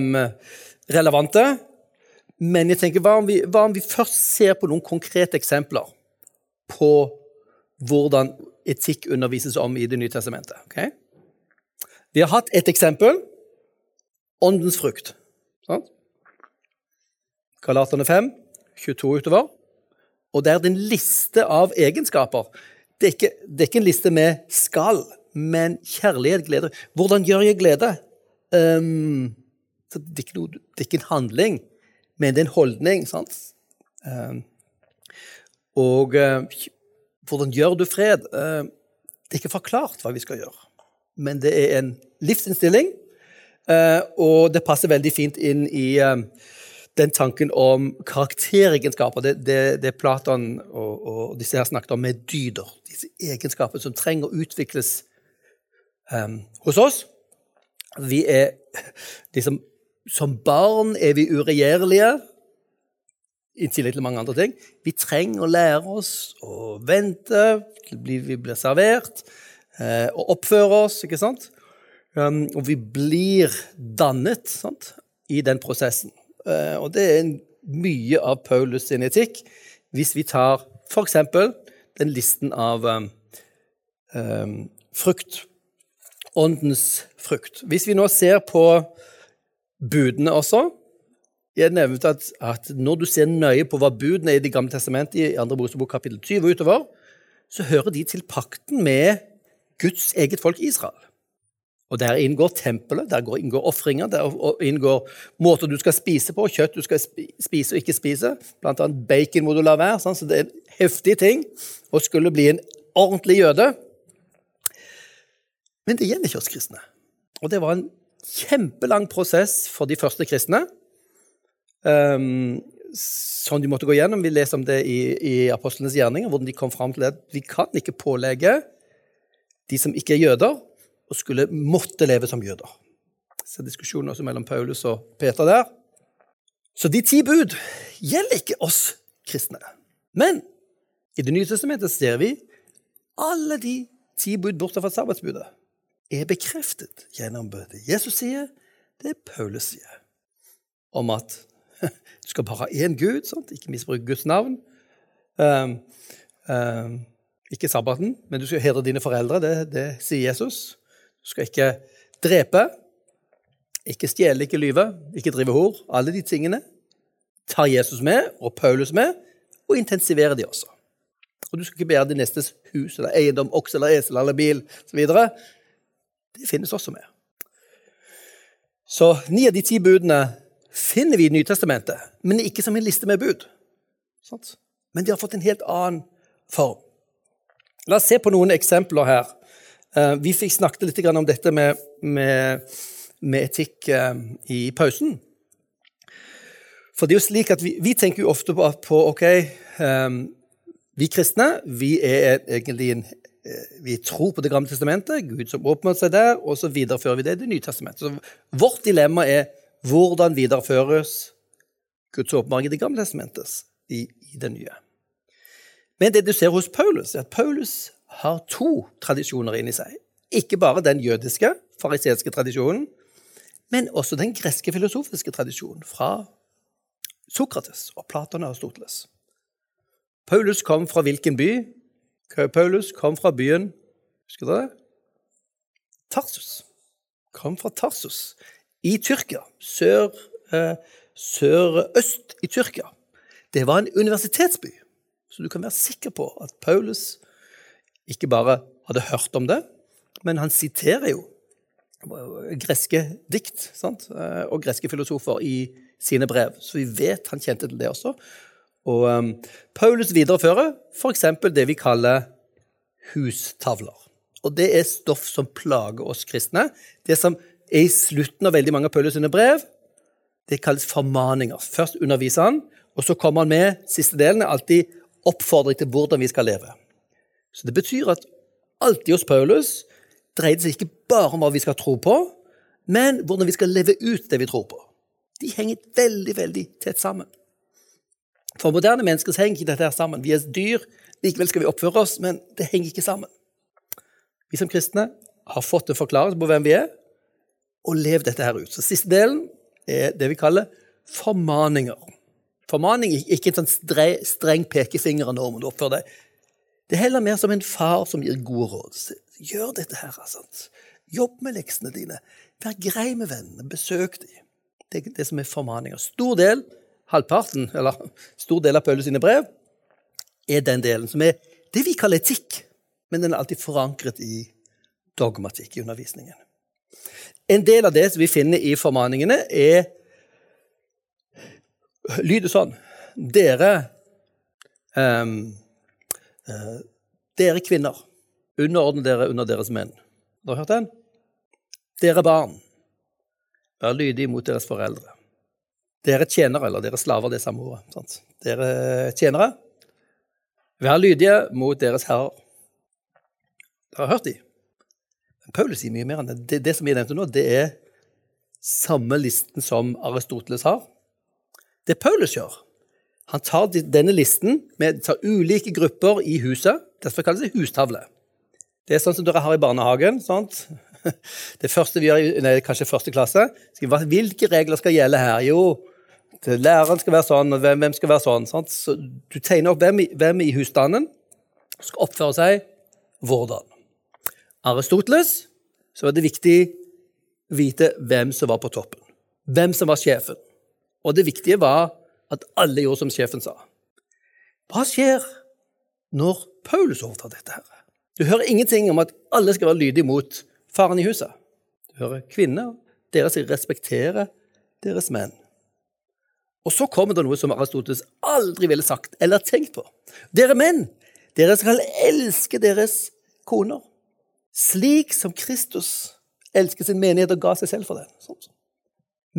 relevante. Men jeg tenker, hva om, vi, hva om vi først ser på noen konkrete eksempler på hvordan etikk undervises om i Det nye testamentet? Okay? Vi har hatt et eksempel. Åndens frukt. Sant? Galaterne 5, 22 utover. Og det er en liste av egenskaper. Det er, ikke, det er ikke en liste med skal, men kjærlighet, glede. Hvordan gjør jeg glede? Um, det, er noe, det, er ikke en handling, men det er en holdning. sant? Um, og uh, hvordan gjør du fred? Uh, det er ikke forklart hva vi skal gjøre men det er en livsinnstilling. uh, og det passer veldig fint inn i den tanken om karakteregenskaper. Det, det, det Platon og, og, disse her snakket om med dyder. Disse egenskapene som trenger å utvikles um, hos oss. Vi er liksom Som barn er vi uregjerlige, i tillegg til mange andre ting. Vi trenger å lære oss å vente til vi blir servert. eh, og oppføre oss, ikke sant? Um, og vi blir dannet sant? i den prosessen. Eh, og det er mye av Paulus sin etikk. Hvis vi tar f.eks. den listen av um, frukt, åndens frukt. Hvis vi nå ser på budene også Jeg nevnte at, at når du ser nøye på hva budene er i Det gamle testamentet, i 2. Mosebok kapittel 20 og utover, så hører de til pakten med Guds eget folk Israel. Og Der inngår tempelet, der inngår ofringer, der inngår måter du skal spise på, kjøtt du skal spise og ikke spise. Blant annet bacon må du la være. Sånn, så det er en heftig ting å skulle bli en ordentlig jøde. Men det gjelder ikke oss kristne. Og det var en kjempelang prosess for de første kristne. Um, som de måtte gå gjennom. Vi leser om det i, i apostlenes gjerninger, hvordan de kom fram til at vi kan ikke pålegge de som ikke er jøder, og skulle måtte leve som jøder. Så diskusjonen også mellom Paulus og Peter der. Så de ti bud gjelder ikke oss kristne. Men i Det nye testamentet ser vi alle de ti bud bortsett fra sabbatsbudet er bekreftet gjennom det Jesus sier, det Paulus sier. Om at du skal bare ha én Gud, sant? ikke misbruke Guds navn. Um, um, ikke sabbaten, men du skal hedre dine foreldre. Det, det sier Jesus. Du skal ikke drepe, ikke stjele, ikke lyve, ikke drive hor. Alle de tingene tar Jesus med, og Paulus med, og intensiverer de også. Og du skal ikke bære din nestes hus eller eiendom, okse eller esel eller bil osv. Det finnes også med. Så ni av de ti budene finner vi i Nytestamentet, men ikke som en liste med bud. Men de har fått en helt annen form. La oss se på noen eksempler her. Eh, vi fikk snakket litt om dette med, med, med etikk eh, i pausen. For det er jo slik at Vi, vi tenker jo ofte på, på ok, um, vi kristne vi er egentlig en, vi tror på Det gamle testamentet, Gud som åpner seg der, og så viderefører vi det i Det nye testamentet. Så vårt dilemma er hvordan videreføres Guds åpenbaring i Det gamle testamentet i, i det nye. Men det du ser hos Paulus, er at Paulus har to tradisjoner inni seg. Ikke bare den jødiske, fariseiske tradisjonen, men også den greske filosofiske tradisjonen fra Sokrates og Platon og Aristoteles. Paulus kom fra hvilken by? Paulus kom fra byen Husker dere det? Tarsus. Kom fra Tarsus i Tyrkia. Sør, eh, sørøst i Tyrkia. Det var en universitetsby, så du kan være sikker på at Paulus ikke bare hadde hørt om det, men han siterer jo greske dikt sant? og greske filosofer i sine brev. Så vi vet han kjente til det også. Og um, Paulus viderefører f.eks. det vi kaller hustavler. Og det er stoff som plager oss kristne. Det som er i slutten av veldig mange av Paulus sine brev, det kalles formaninger. Først underviser han, og så kommer han med siste delen, alltid oppfordring til hvordan vi skal leve. Så det betyr at alltid hos Paulus dreier det seg ikke bare om hva vi skal tro på, men hvordan vi skal leve ut det vi tror på. De henger veldig, veldig tett sammen. For moderne mennesker henger ikke dette her sammen. Vi er dyr, likevel skal vi oppføre oss, men det henger ikke sammen. Vi som kristne har fått en forklaring på hvem vi er, og levd dette her ut. Så Siste delen er det vi kaller formaninger. Formaning er ikke en sånn streng pekefinger nå om du oppfører deg. Det er heller mer som en far som gir gode råd. Gjør dette her. Altså. Jobb med leksene dine. Vær grei med vennene. Besøk dem. Det er det som er formaninger. Stor del, halvparten, eller stor del av Paulus sine brev, er den delen som er det vi kaller etikk. Men den er alltid forankret i dogmatikk i undervisningen. En del av det som vi finner i formaningene, er lyder sånn Dere um, dere kvinner, underordne dere under deres menn. Har dere hørt den? Dere barn, vær lydige mot deres foreldre. Dere tjenere, eller dere slaver, det er samme ordet. Sant? Dere tjenere, vær lydige mot deres herrer. Dere har hørt de? Paulus sier mye mer enn det. det. Det som jeg nevnte nå, det er samme listen som Aristoteles har. Det Paulus gjør, han tar denne listen med tar ulike grupper i huset. Derfor kalles det hustavle. Det er sånn som dere har i barnehagen. sant? Det første vi gjør nei, kanskje første klasse Hvilke regler skal gjelde her? Jo, læreren skal være sånn, og hvem, hvem skal være sånn. Sant? Så du tegner opp hvem, hvem i husstanden skal oppføre seg hvordan. Aristoteles så var det viktig å vite hvem som var på toppen. Hvem som var sjefen. Og det viktige var at alle gjorde som sjefen sa. Hva skjer når Paulus overtar dette? her? Du hører ingenting om at alle skal være lydige mot faren i huset. Du hører kvinner, dere skal respektere deres menn. Og så kommer det noe som Aristoteles aldri ville sagt eller tenkt på. Dere menn, dere skal elske deres koner, slik som Kristus elsket sin menighet og ga seg selv for den. Sånn.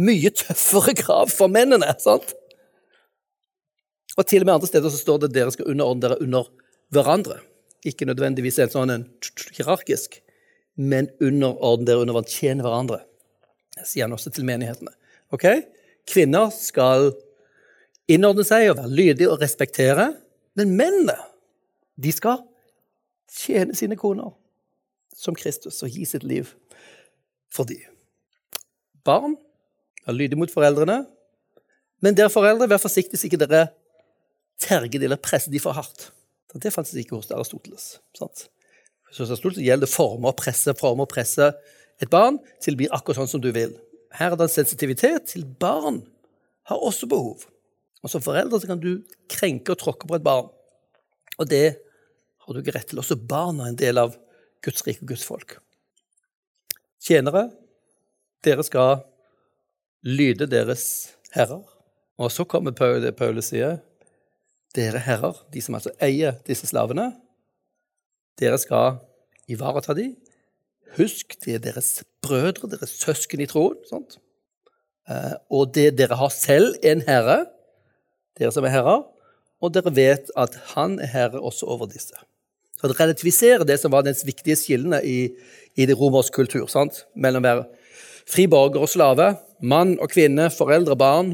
Mye tøffere krav for mennene. sant? Og til og med andre steder så står det at dere skal underordne dere under hverandre. Ikke nødvendigvis en sånn en hierarkisk, men underordne dere under hverandre, tjene hverandre. Det sier han også til menighetene. Ok? Kvinner skal innordne seg og være lydige og respektere, men mennene de skal tjene sine koner som Kristus og gi sitt liv for dem. Barn, vær lydige mot foreldrene, men dere foreldre, vær forsiktige så ikke dere terger de eller presser de for hardt. Det fantes ikke hos Aristoteles. Sant? Så Aristoteles gjelder forme og presse, forme presse et barn til å bli akkurat sånn som du vil. Her er det en sensitivitet til barn har også behov. Og Som foreldre så kan du krenke og tråkke på et barn. Og det har du ikke rett til. Også barna er en del av Guds rike og Guds folk. Tjenere, dere skal lyde deres herrer. Og så kommer det Paulus sier. Dere herrer, de som altså eier disse slavene, dere skal ivareta dem. Husk, de er deres brødre, deres søsken i troen. Sant? Eh, og det dere har selv, en herre, dere som er herrer, og dere vet at han er herre også over disse. Så det relativiserer det som var den viktige skillene i, i det romerske kultur. Sant? Mellom være fri borger og slave, mann og kvinne, foreldre og barn.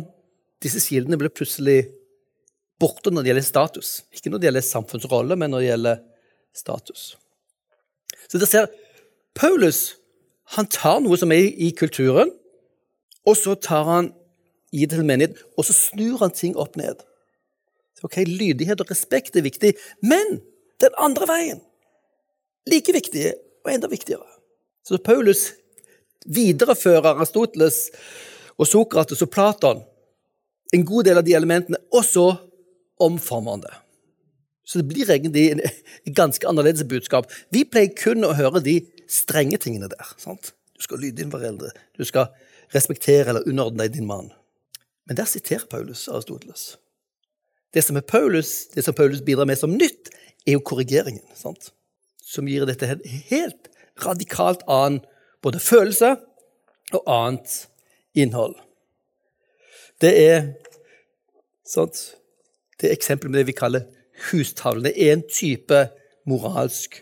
Disse skillene ble plutselig borte når det gjelder status. Ikke når det gjelder samfunnsrolle, men når det gjelder status. Så dere ser, Paulus han tar noe som er i kulturen, og så tar han i det til menighet, og så snur han ting opp ned. Ok, Lydighet og respekt er viktig, men den andre veien. Like viktig og enda viktigere. Så Paulus viderefører Aristoteles og Sokrates og Platon en god del av de elementene, og så omformer han. Så det blir egentlig et ganske annerledes budskap. Vi pleier kun å høre de strenge tingene der. sant? Du skal lyde dine foreldre, du skal respektere eller underordne deg din mann. Men der siterer Paulus Aristoteles. Det som, er Paulus, det som Paulus bidrar med som nytt, er jo korrigeringen, sant? som gir dette helt radikalt annen både følelse og annet innhold. Det er sant? Det er eksempel med det vi kaller hustavlen. Det er en type moralsk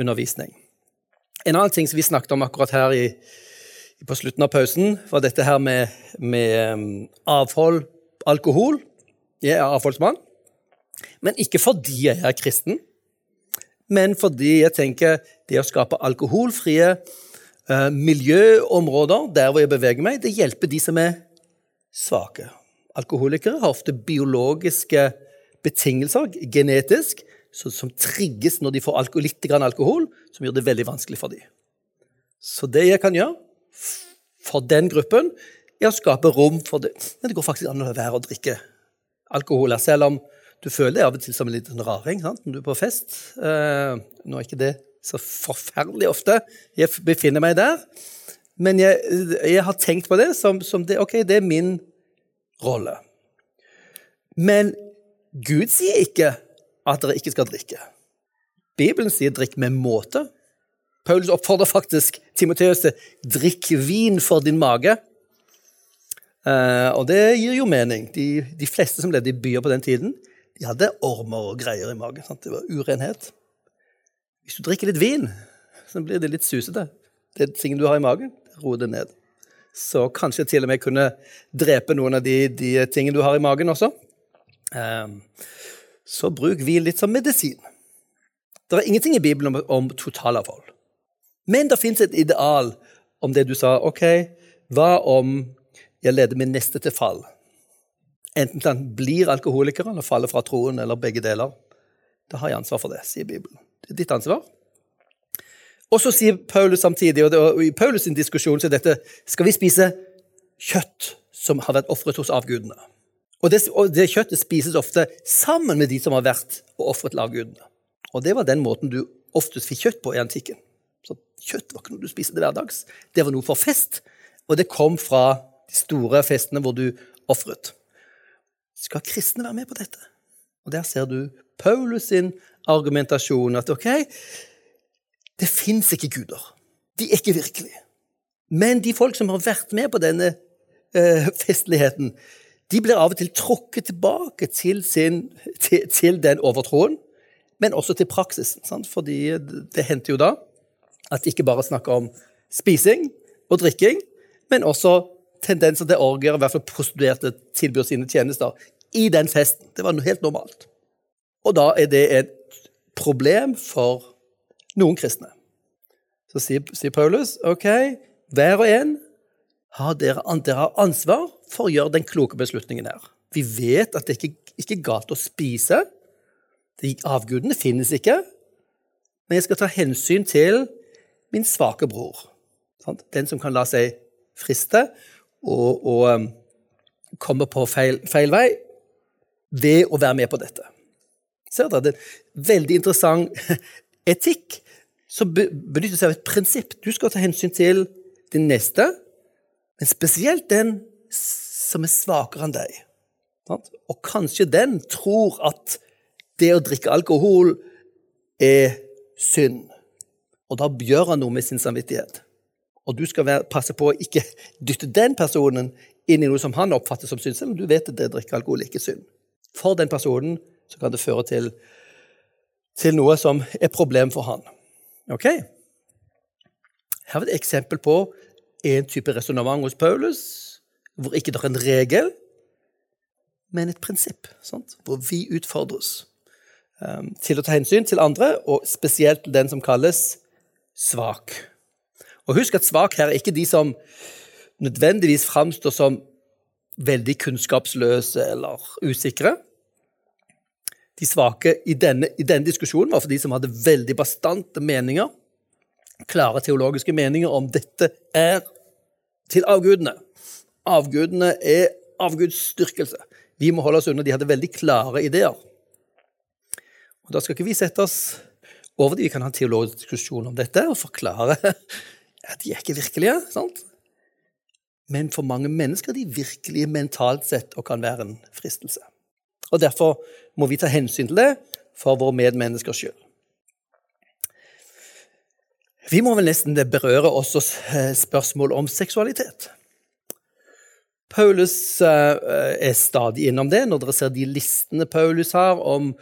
undervisning. En annen ting som vi snakket om akkurat her i, på slutten av pausen, var dette her med, med um, avhold, alkohol. Jeg er avholdsmann. Men ikke fordi jeg er kristen, men fordi jeg tenker det å skape alkoholfrie eh, miljøområder der hvor jeg beveger meg, det hjelper de som er svake. Alkoholikere har ofte biologiske betingelser, genetisk, som trigges når de får litt alkohol, som gjør det veldig vanskelig for dem. Så det jeg kan gjøre for den gruppen, er å skape rom for det. Men det går faktisk an å være å drikke alkohol. Selv om du føler deg av og til som en liten raring sant? når du er på fest. Eh, nå er ikke det så forferdelig ofte jeg befinner meg der, men jeg, jeg har tenkt på det som, som det, ok, det er min rolle. Men Gud sier ikke at dere ikke skal drikke. Bibelen sier 'drikk med måte'. Paulus oppfordrer faktisk Timoteus til 'drikk vin for din mage'. Uh, og det gir jo mening. De, de fleste som levde i byer på den tiden, de hadde ormer og greier i magen. Sant? Det var urenhet. Hvis du drikker litt vin, så blir det litt susete. Det tingen du har i magen, roer det ned. Så kanskje til og med kunne drepe noen av de, de tingene du har i magen også. Um, så bruk hvil litt som medisin. Det er ingenting i Bibelen om, om totalavhold. Men det fins et ideal om det du sa. Ok, hva om jeg leder min neste til fall? Enten han blir alkoholiker eller faller fra troen, eller begge deler. Da har jeg ansvar for det, sier Bibelen. Det er ditt ansvar. Og så sier Paulus samtidig, og, det, og i Paulus' sin diskusjon så er dette Skal vi spise kjøtt som har vært ofret hos avgudene? Og det, og det, kjøttet spises ofte sammen med de som har vært og ofret til avgudene. Og det var den måten du oftest fikk kjøtt på i antikken. Så Kjøtt var ikke noe du spiste hverdags. Det var noe for fest, og det kom fra de store festene hvor du ofret. Skal kristne være med på dette? Og Der ser du Paulus sin argumentasjon. At ok, det fins ikke guder. De er ikke virkelige. Men de folk som har vært med på denne eh, festligheten, de blir av og til trukket tilbake til, sin, til, til den overtroen, men også til praksisen. Sant? Fordi det hendte jo da at de ikke bare snakker om spising og drikking, men også tendenser til orgier, i hvert fall prostituerte tilbyr sine tjenester i den festen. Det var helt normalt. Og da er det et problem for noen kristne. Så sier, sier Paulus ok, hver og en har dere, dere har ansvar for å gjøre den kloke beslutningen her. Vi vet at det ikke, ikke er galt å spise. De avgudene finnes ikke. Men jeg skal ta hensyn til min svake bror. Den som kan la seg friste og, og um, komme på feil, feil, vei ved å være med på dette. Ser dere? Det er en veldig interessant etikk som benytter seg av et prinsipp. Du skal ta hensyn til din neste, men spesielt den som er svakere enn deg. Og kanskje den tror at det å drikke alkohol er synd. Og da gjør han noe med sin samvittighet. Og du skal passe på å ikke dytte den personen inn i noe som han oppfatter som synd, selv om du vet at det å drikke alkohol ikke er synd. For den personen så kan det føre til, til noe som er problem for han. Ok? Her er et eksempel på en type resonnement hos Paulus hvor ikke det er en regel, men et prinsipp. Sant? Hvor vi utfordres um, til å ta hensyn til andre, og spesielt den som kalles svak. Og husk at svak her er ikke de som nødvendigvis framstår som veldig kunnskapsløse eller usikre. De svake i denne, i denne diskusjonen var for de som hadde veldig bastante meninger, klare teologiske meninger om dette er til avgudene. Avgudene er avgudsdyrkelse. Vi må holde oss unna. De hadde veldig klare ideer. Og Da skal ikke vi sette oss over det. Vi kan ha en teologisk diskusjon om dette og forklare at de er ikke virkelige. sant? Men for mange mennesker er de virkelige mentalt sett og kan være en fristelse. Og Derfor må vi ta hensyn til det for våre medmennesker sjøl. Vi må vel nesten berøre også spørsmålet spørsmål om seksualitet. Paulus eh, er stadig innom det når dere ser de listene Paulus har om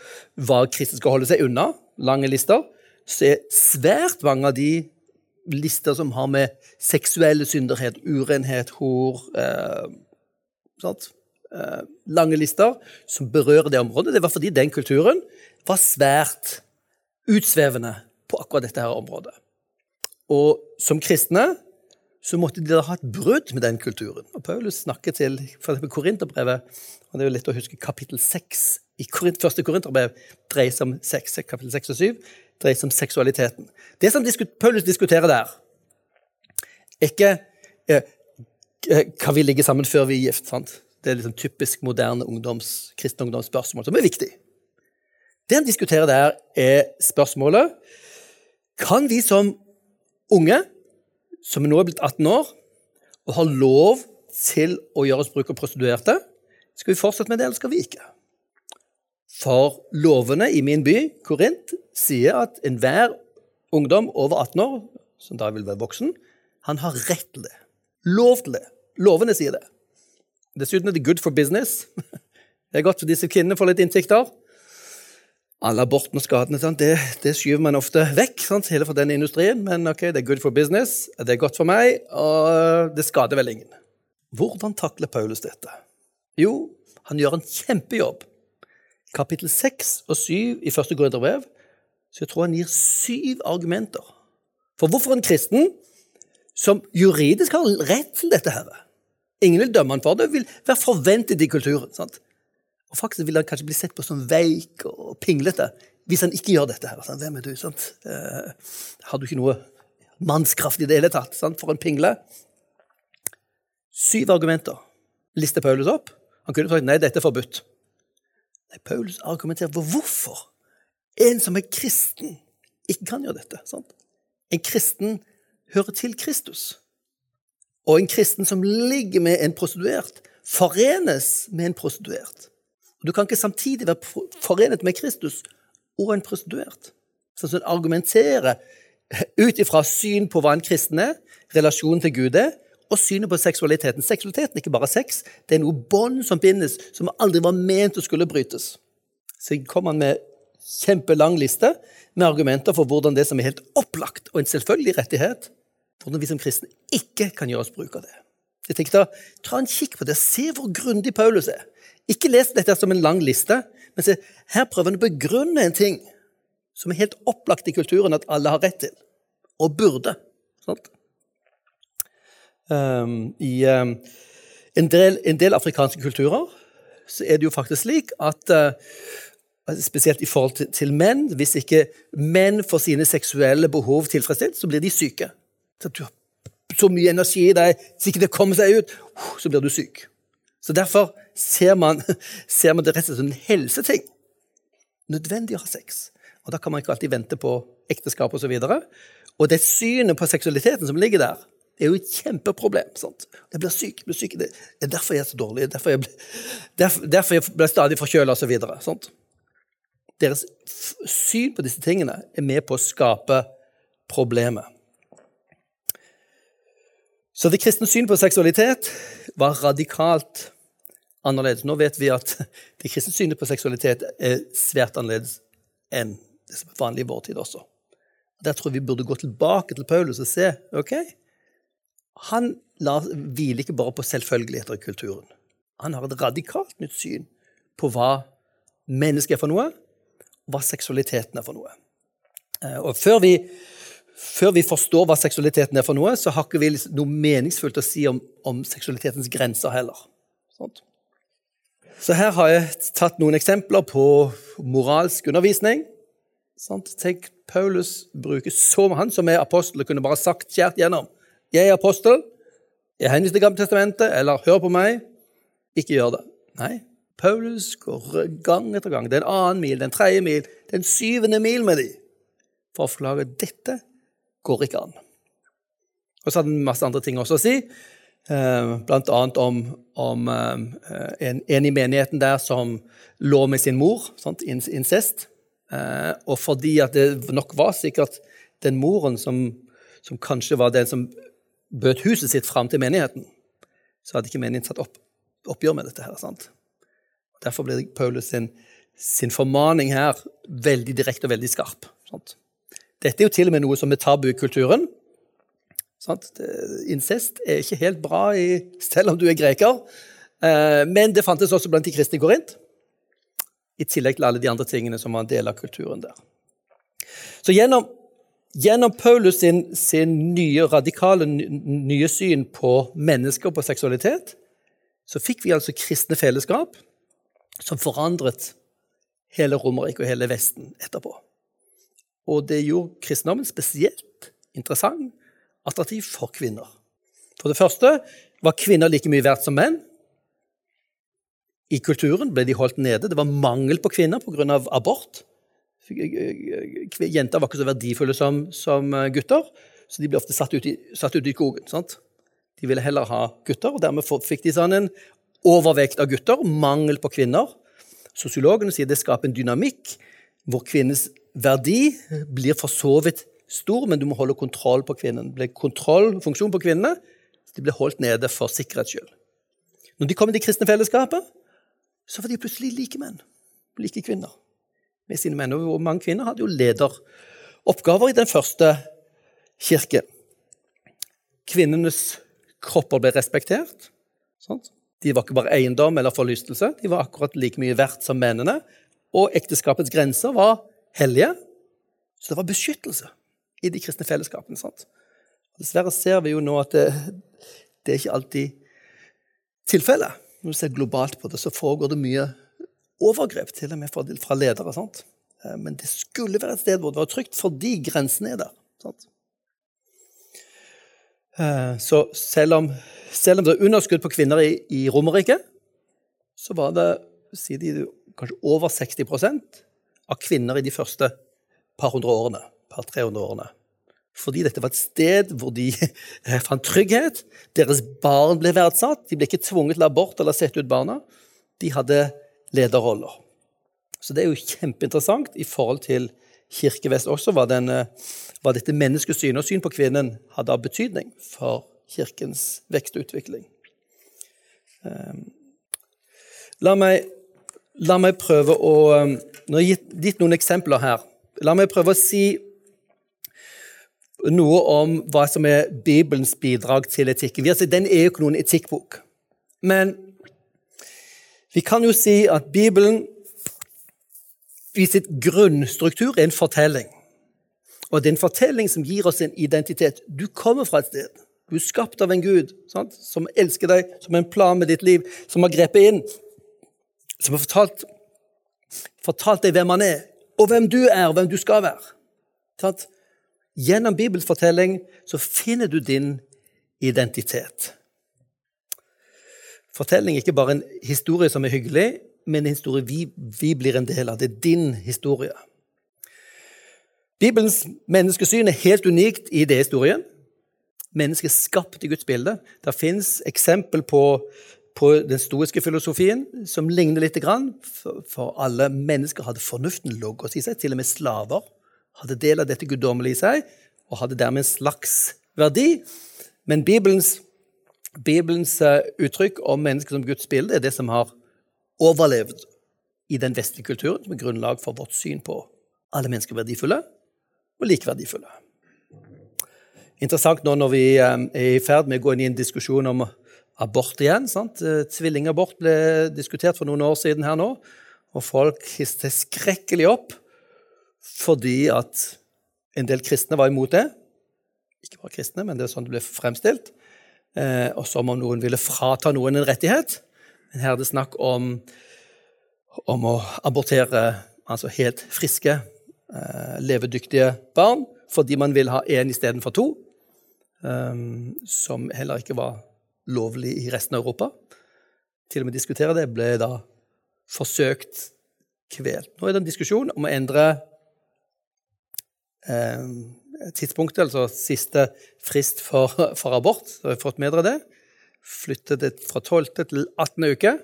hva kristne skal holde seg unna, lange lister, så er svært mange av de lister som har med seksuelle synderhet, urenhet, hor eh, eh, Lange lister som berører det området. Det var fordi den kulturen var svært utsvevende på akkurat dette her området. Og som kristne så måtte de da ha et brudd med den kulturen. Og Paulus snakker til eksempel Korinterbrevet, og det er jo lett å huske kapittel 6 i første Korinterbrev dreier seg om sex, kapittel 6 og 7 dreier seg om seksualiteten. Det som Paulus diskuterer der, er ikke eh, eh, hva vi ligger sammen før vi er gift. sant? Det er liksom typisk moderne ungdoms, kristne ungdomsspørsmål som er viktig. Det han diskuterer der, er spørsmålet Kan vi som unge, som nå er blitt 18 år, og har lov til å gjøre oss bruk av prostituerte, skal vi fortsette med det, eller skal vi ikke? For lovene i min by, Korint, sier at enhver ungdom over 18 år, som da vil være voksen, han har rett til det. Lov til det. Lovene sier det. Dessuten er det good for business. Det er godt for disse kvinnene får litt inntekter. Alle abortene og skadene det, det, skyver man ofte vekk, sant? hele for den industrien. Men ok, det er good for business, det er godt for meg, og det skader vel ingen. Hvordan takler Paulus dette? Jo, han gjør en kjempejobb kapittel 6 og 7 i første Korinterbrev Så jeg tror han gir syv argumenter for hvorfor en kristen som juridisk har rett til dette her Ingen vil dømme han for det, vil være forventet i kulturen. sant? Og faktisk vil han kanskje bli sett på som veik og pinglete hvis han ikke gjør dette. her. Sant? Hvem er du? sant? Eh, har du ikke noe mannskraft i det hele tatt sant? for en pingle? Syv argumenter lister Paulus opp. Han kunne sagt nei, dette er forbudt. Nei, Paulus argumenterer for hvorfor en som er kristen, ikke kan gjøre dette. sant? En kristen hører til Kristus. Og en kristen som ligger med en prostituert, forenes med en prostituert. Du kan ikke samtidig være forenet med Kristus og en prostituert. Sånn som argumenterer ut ifra syn på hva en kristen er, relasjonen til Gud er, og synet på seksualiteten. Seksualiteten er ikke bare sex, det er noe bånd som bindes, som aldri var ment å skulle brytes. Så kommer han med kjempelang liste med argumenter for hvordan det som er helt opplagt og en selvfølgelig rettighet, hvordan vi som kristne ikke kan gjøre oss bruk av det. Jeg tenkte, Ta en kikk på det, se hvor grundig Paulus er. Ikke les dette som en lang liste, men se, her prøver han å begrunne en ting som er helt opplagt i kulturen at alle har rett til, og burde. Um, I um, en, del, en, del, afrikanske kulturer så er det jo faktisk slik at uh, Spesielt i forhold til, til, menn. Hvis ikke menn får sine seksuelle behov tilfredsstilt, så blir de syke. Så du har så mye energi i deg, hvis ikke det kommer seg ut, så blir du syk. Så Derfor ser man, ser man det rett og slett som en helseting. Nødvendig å ha sex. Og Da kan man ikke alltid vente på ekteskap osv. Og, så og det synet på seksualiteten som ligger der, det er jo et kjempeproblem. sant? Jeg blir syk. Jeg blir syk. Det er derfor jeg er så dårlig. Derfor jeg blir, derfor, derfor jeg ble stadig forkjøla osv. Deres syn på disse tingene er med på å skape problemet. Så det kristne synet på seksualitet var radikalt annerledes. Nå vet vi at det kristne synet på seksualitet er svært annerledes enn det som er vanlig i vår tid også. Der tror jeg vi burde gå tilbake til Paulus og se ok, Han hviler ikke bare på selvfølgeligheter i kulturen. Han har et radikalt nytt syn på hva mennesket er for noe, og hva seksualiteten er for noe. Eh, og før vi, før vi forstår hva seksualiteten er for noe, så har ikke vi ikke noe meningsfullt å si om, om seksualitetens grenser heller. Sånt. Så her har jeg tatt noen eksempler på moralsk undervisning. Tenk, Paulus bruker så Han som er apostel, og kunne bare sagt kjært gjennom. 'Jeg er apostel. Jeg henviser til Gamle testamentet.' Eller 'hør på meg.' Ikke gjør det. Nei. Paulus går gang etter gang. Det er en annen mil, den tredje mil, den syvende mil med de, for å forklare dette går ikke an. Og så hadde han masse andre ting også å si, eh, blant annet om, om eh, en, en, i menigheten der som lå med sin mor, sant? incest. Eh, og fordi at det nok var sikkert den moren som, som kanskje var den som bød huset sitt fram til menigheten, så hadde ikke menigheten satt opp, oppgjør med dette. her, sant? Derfor blir Paulus sin, sin, formaning her veldig direkte og veldig skarp. Sant? Dette er jo til og med noe som er tabu i kulturen. Sant? Incest er ikke helt bra, i, selv om du er greker. Eh, men det fantes også blant de kristne i Korint i tillegg til alle de andre tingene som var en del av kulturen der. Så gjennom, gjennom Paulus sin, sin, nye, radikale nye syn på mennesker og på seksualitet, så fikk vi altså kristne fellesskap som forandret hele Romerriket og hele Vesten etterpå. Og det gjorde kristendommen spesielt interessant, attraktiv for kvinner. For det første var kvinner like mye verdt som menn. I kulturen ble de holdt nede. Det var mangel på kvinner pga. abort. Jenter var ikke så verdifulle som, som, gutter, så de ble ofte satt ut i, satt ut i skogen. Sant? De ville heller ha gutter, og dermed fikk de sånn en overvekt av gutter, mangel på kvinner. Sosiologene sier det skaper en dynamikk hvor kvinnens verdi blir for så vidt stor, men du må holde kontroll på kvinnen. Det blir kontrollfunksjon på kvinnene. De blir holdt nede for sikkerhets skyld. Når de kom i det kristne fellesskapet, så var de plutselig like menn, like kvinner, med sine menn. Og mange kvinner hadde jo lederoppgaver i den første kirken. Kvinnenes kropper ble respektert. Sånt. De var ikke bare eiendom eller forlystelse, de var akkurat like mye verdt som mennene. Og ekteskapets grenser var hellige. Så det var beskyttelse i de kristne fellesskapene. sant? Dessverre ser vi jo nå at det, det er ikke alltid tilfellet. Når du ser globalt på det, så foregår det mye overgrep, til og med fra, fra ledere. sant? Eh, men det skulle være et sted hvor det var trygt, fordi grensene er der. sant? Eh, så selv om, selv om det er underskudd på kvinner i, i Romerriket, så var det sier de, kanskje over 60 av kvinner i de første par hundre årene, par 300 årene. Fordi dette var et sted hvor de fant trygghet. Deres barn ble verdsatt. De ble ikke tvunget til abort eller sette ut barna. De hadde lederroller. Så det er jo kjempeinteressant i forhold til Kirkevest også, hva, den, hva dette menneskesynet og syn på kvinnen hadde av betydning for kirkens vekst og utvikling. Ehm, la meg, la meg prøve å Nå har jeg gitt noen eksempler her. La meg prøve å si noe om hva som er Bibelens bidrag til etikken. Den er jo ikke noen etikkbok. Men vi kan jo si at Bibelen i sitt grunnstruktur er en fortelling. Og det er en fortelling som gir oss en identitet. Du kommer fra et sted. Du er skapt av en Gud sant? som elsker deg, som har en plan med ditt liv, som har grepet inn, som har fortalt, fortalt deg hvem han er, og hvem du er, og hvem du skal være. Tatt? Gjennom Bibels fortelling så finner du din identitet. Fortelling er ikke bare en historie som er hyggelig, men en historie vi, vi blir en del av. Det er din historie. Bibelens menneskesyn er helt unikt i det historien. Mennesket er skapt i Guds bilde. Det fins eksempel på, på, den stoiske filosofien som ligner litt. For alle mennesker hadde fornuften logos i seg. Til og med slaver hadde del av dette guddommelige i seg og hadde dermed en slags verdi. Men Bibelens Bibelens eh, uttrykk om mennesket som Guds bilde er det som har overlevd i den vestlige kulturen, som er grunnlag for vårt syn på alle mennesker verdifulle og like verdifulle. Interessant nå når vi eh, er i ferd med å gå inn i en diskusjon om abort igjen. sant? Eh, tvillingabort ble diskutert for noen år siden her nå, og folk hisset skrekkelig opp fordi at en del kristne var imot det. Ikke bare kristne, men det er sånn det ble fremstilt eh, og som om noen ville frata noen en rettighet. Men her er det snakk om, om å abortere altså helt friske, eh, levedyktige barn fordi man vil ha én istedenfor to, eh, som heller ikke var lovlig i resten av Europa. Til og med diskutere det ble da forsøkt kvelt. Nå er det en diskusjon om å endre eh, tidspunktet, altså siste frist for, for abort. Så har vi fått med dere det. Flyttet det fra 12. til 18. uke.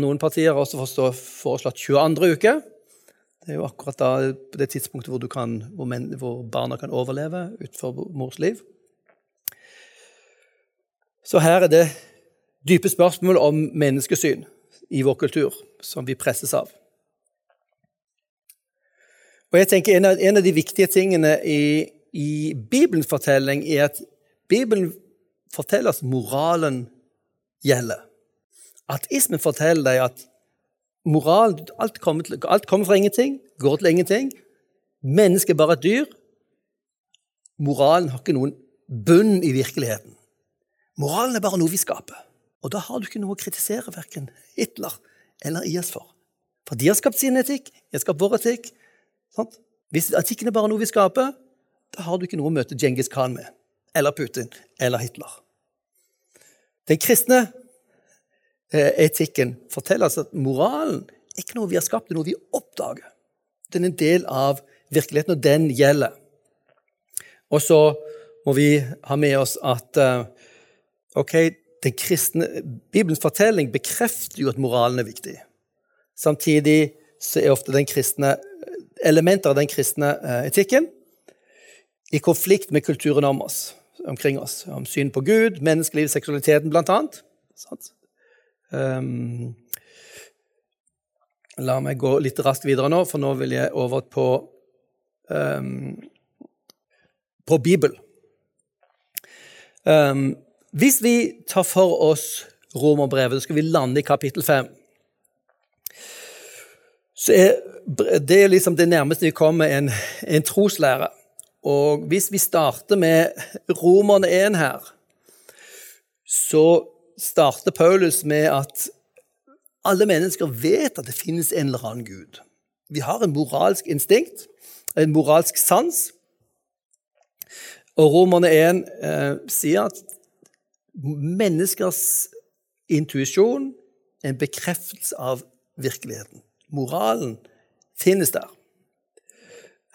Noen partier har også foreslått 22. uke. Det er jo akkurat da, det tidspunktet hvor, kan, hvor, men, hvor barna kan overleve utenfor mors liv. Så her er det dype spørsmål om menneskesyn i vår kultur som vi presses av. Og jeg tenker En av, en av de viktige tingene i, i, Bibelens fortelling er at Bibelen forteller oss moralen gjelder. Ateismen forteller deg at moral, alt kommer, til, alt kommer fra ingenting, går til ingenting. Mennesket er bare et dyr. Moralen har ikke noen bunn i virkeligheten. Moralen er bare noe vi skaper. Og da har du ikke noe å kritisere verken Hitler eller IS for. For de har skapt sin etikk, de har skapt vår etikk, Sant? Hvis etikken er bare noe vi skaper, da har du ikke noe å møte Djengis Khan med, eller Putin, eller Hitler. Den kristne eh, etikken forteller oss at moralen er ikke noe vi har skapt, det er noe vi oppdager. Den er en del av virkeligheten, og den gjelder. Og så må vi ha med oss at eh, ok, den kristne, Bibelens fortelling bekrefter jo at moralen er viktig. Samtidig så er ofte den kristne elementer av den kristne eh, etikken i konflikt med kulturen om oss, omkring oss. Om syn på Gud, menneskeliv, seksualiteten, blant annet. Um, la meg gå litt raskt videre nå, for nå vil jeg over på um, på Bibel. Um, hvis vi tar for oss Romerbrevet, så skal vi lande i kapittel 5 så er det er liksom det nærmeste vi kommer en, en troslære. Og hvis vi starter med Romerne 1 her, så starter Paulus med at alle mennesker vet at det finnes en eller annen gud. Vi har en moralsk instinkt, en moralsk sans. Og Romerne 1 eh, sier at menneskers intuisjon en bekreftelse av virkeligheten. Moralen finnes der.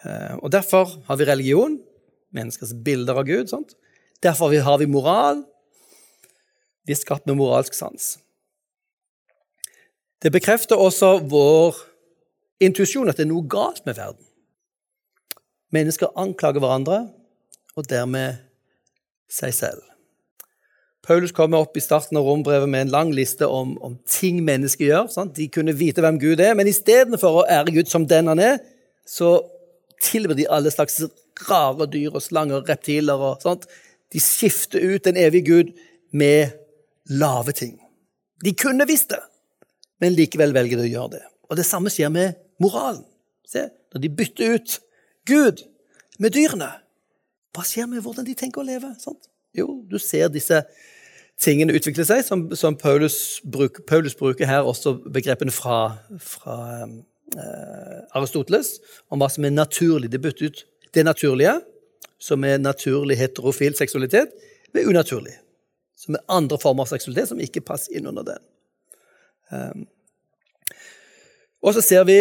Eh, og Derfor har vi religion, menneskers bilder av Gud. Sant? Derfor har vi moral. Vi er skapt med moralsk sans. Det bekrefter også vår intuisjon at det er noe galt med verden. Mennesker anklager hverandre, og dermed seg selv. Paulus kommer opp i starten av rombrevet med en lang liste om, om ting mennesker gjør. Sant? De kunne vite hvem Gud er, men istedenfor å ære Gud som den han er, så tilber de alle slags rare dyr og slanger og reptiler. Og, sånt. De skifter ut den evige Gud med lave ting. De kunne visst det, men likevel velger de å gjøre det. Og det samme skjer med moralen. Se, når de bytter ut Gud med dyrene, hva skjer med hvordan de tenker å leve? Sant? Jo, du ser disse tingene utvikler seg, som, som Paulus, bruk, Paulus, bruker her også begrepene fra, fra eh, Aristoteles om hva som er naturlig. Det bytter ut det naturlige, som er naturlig heterofil seksualitet, med unaturlig. Som er andre former av seksualitet som ikke passer inn under den. Um, og så ser vi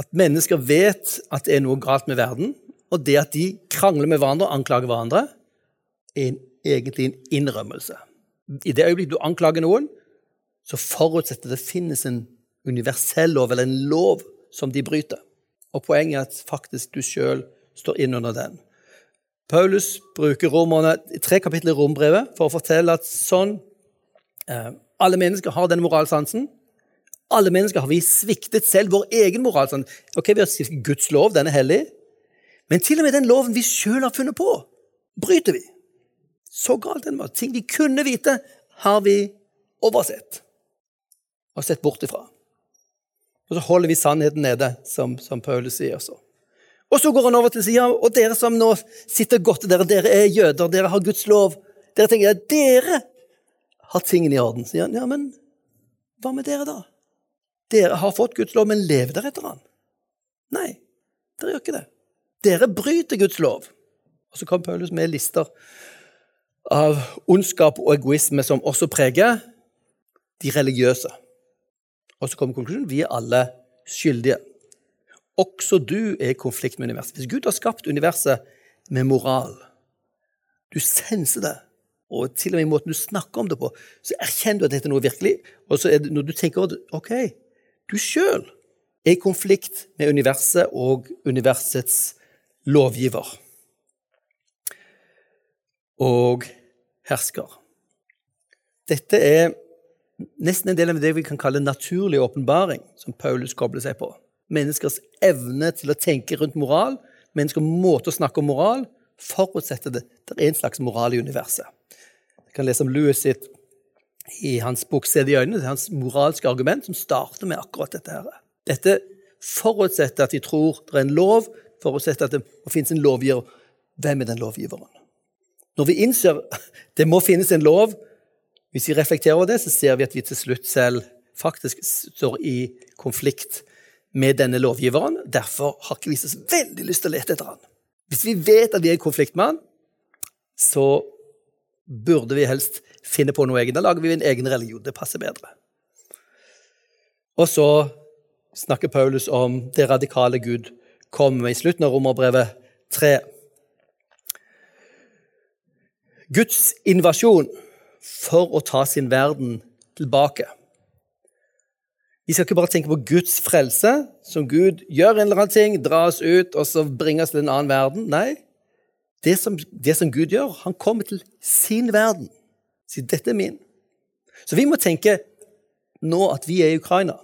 at mennesker vet at det er noe galt med verden, og det at de krangler med hverandre og anklager hverandre, er egentlig en innrømmelse. I det øyeblikk du anklager noen, så forutsetter det finnes en universell lov, eller en lov, som de bryter. Og poenget er at faktisk du sjøl står inn under den. Paulus bruker romerne, tre kapitler i rombrevet for å fortelle at sånn eh, Alle mennesker har den moralsansen. Alle mennesker har vi sviktet selv vår egen moralsans. Ok, Vi har sviktet Guds lov, den er hellig. Men til og med den loven vi sjøl har funnet på, bryter vi. Så galt den var. Ting vi kunne vite, har vi oversett og sett bort ifra. Og så holder vi sannheten nede, som, som Paulus sier så. Og så går han over til å si, ja, og dere som nå sitter godt dere, dere er jøder, dere har Guds lov. Dere tenker at dere har tingene i orden. Sier han, ja, men hva med dere, da? Dere har fått Guds lov, men lever dere etter han? Nei, dere gjør ikke det. Dere bryter Guds lov. Og så kom Paulus med lister av ondskap og egoisme som også preger de religiøse. Og så kommer konklusjonen vi er alle skyldige. Også du er i konflikt med universet. Hvis Gud har skapt universet med moral, du senser det, og til og med i måten du snakker om det på, så erkjenner du at dette er noe virkelig. Og så er det når du tenker at ok, du sjøl er i konflikt med universet og universets lovgiver og hersker. Dette er nesten en del av det vi kan kalle naturlig åpenbaring, som Paulus kobler seg på. Menneskers evne til å tenke rundt moral, menneskers måte å snakke om moral, forutsetter det. Det er en slags moral i universet. Jeg kan lese om Louis sitt i hans bok 'Se det i øynene', hans moralske argument, som starter med akkurat dette. her. Dette forutsetter at de tror det er en lov, forutsetter at det finnes en lovgiver. Hvem er den lovgiveren? Når vi innser det må finnes en lov, hvis vi reflekterer over det, så ser vi at vi til slutt selv faktisk står i konflikt med denne lovgiveren. Derfor har ikke vi så veldig lyst til å lete etter han. Hvis vi vet at vi er i konflikt med han, så burde vi helst finne på noe eget. Da lager vi en egen religion. Det passer bedre. Og så snakker Paulus om det radikale Gud kommer med i slutten av Romerbrevet 3. Guds invasjon for å ta sin verden tilbake. Vi skal ikke bare tenke på Guds frelse, som Gud gjør en eller annen ting, drar oss ut og så bringer oss til en annen verden. Nei, det som, det som Gud gjør, han kommer til sin verden. Sier 'dette er min'. Så vi må tenke nå at vi er i Ukraina.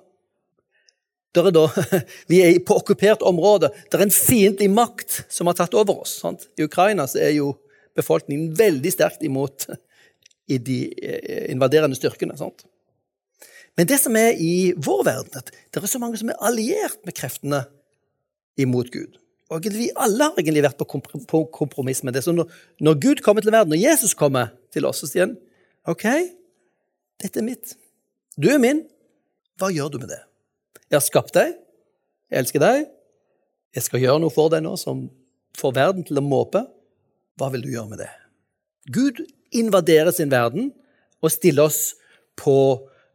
Er da, vi er på okkupert område. Det er en fiendtlig makt som har tatt over oss. Sant? I Ukraina er jo befolkningen veldig sterkt imot i de eh, invaderende styrkene. Sant? Men det som er i vår verden, at det er så mange som er alliert med kreftene imot Gud. Og vi alle har egentlig vært på kompromiss med det. Så når, Gud kommer til verden, når Jesus kommer til oss, så sier OK, dette er mitt. Du er min. Hva gjør du med det? Jeg har skapt deg. Jeg elsker deg. Jeg skal gjøre noe for deg nå som får verden til å måpe. Hva vil du gjøre med det? Gud invaderer sin verden og stiller oss på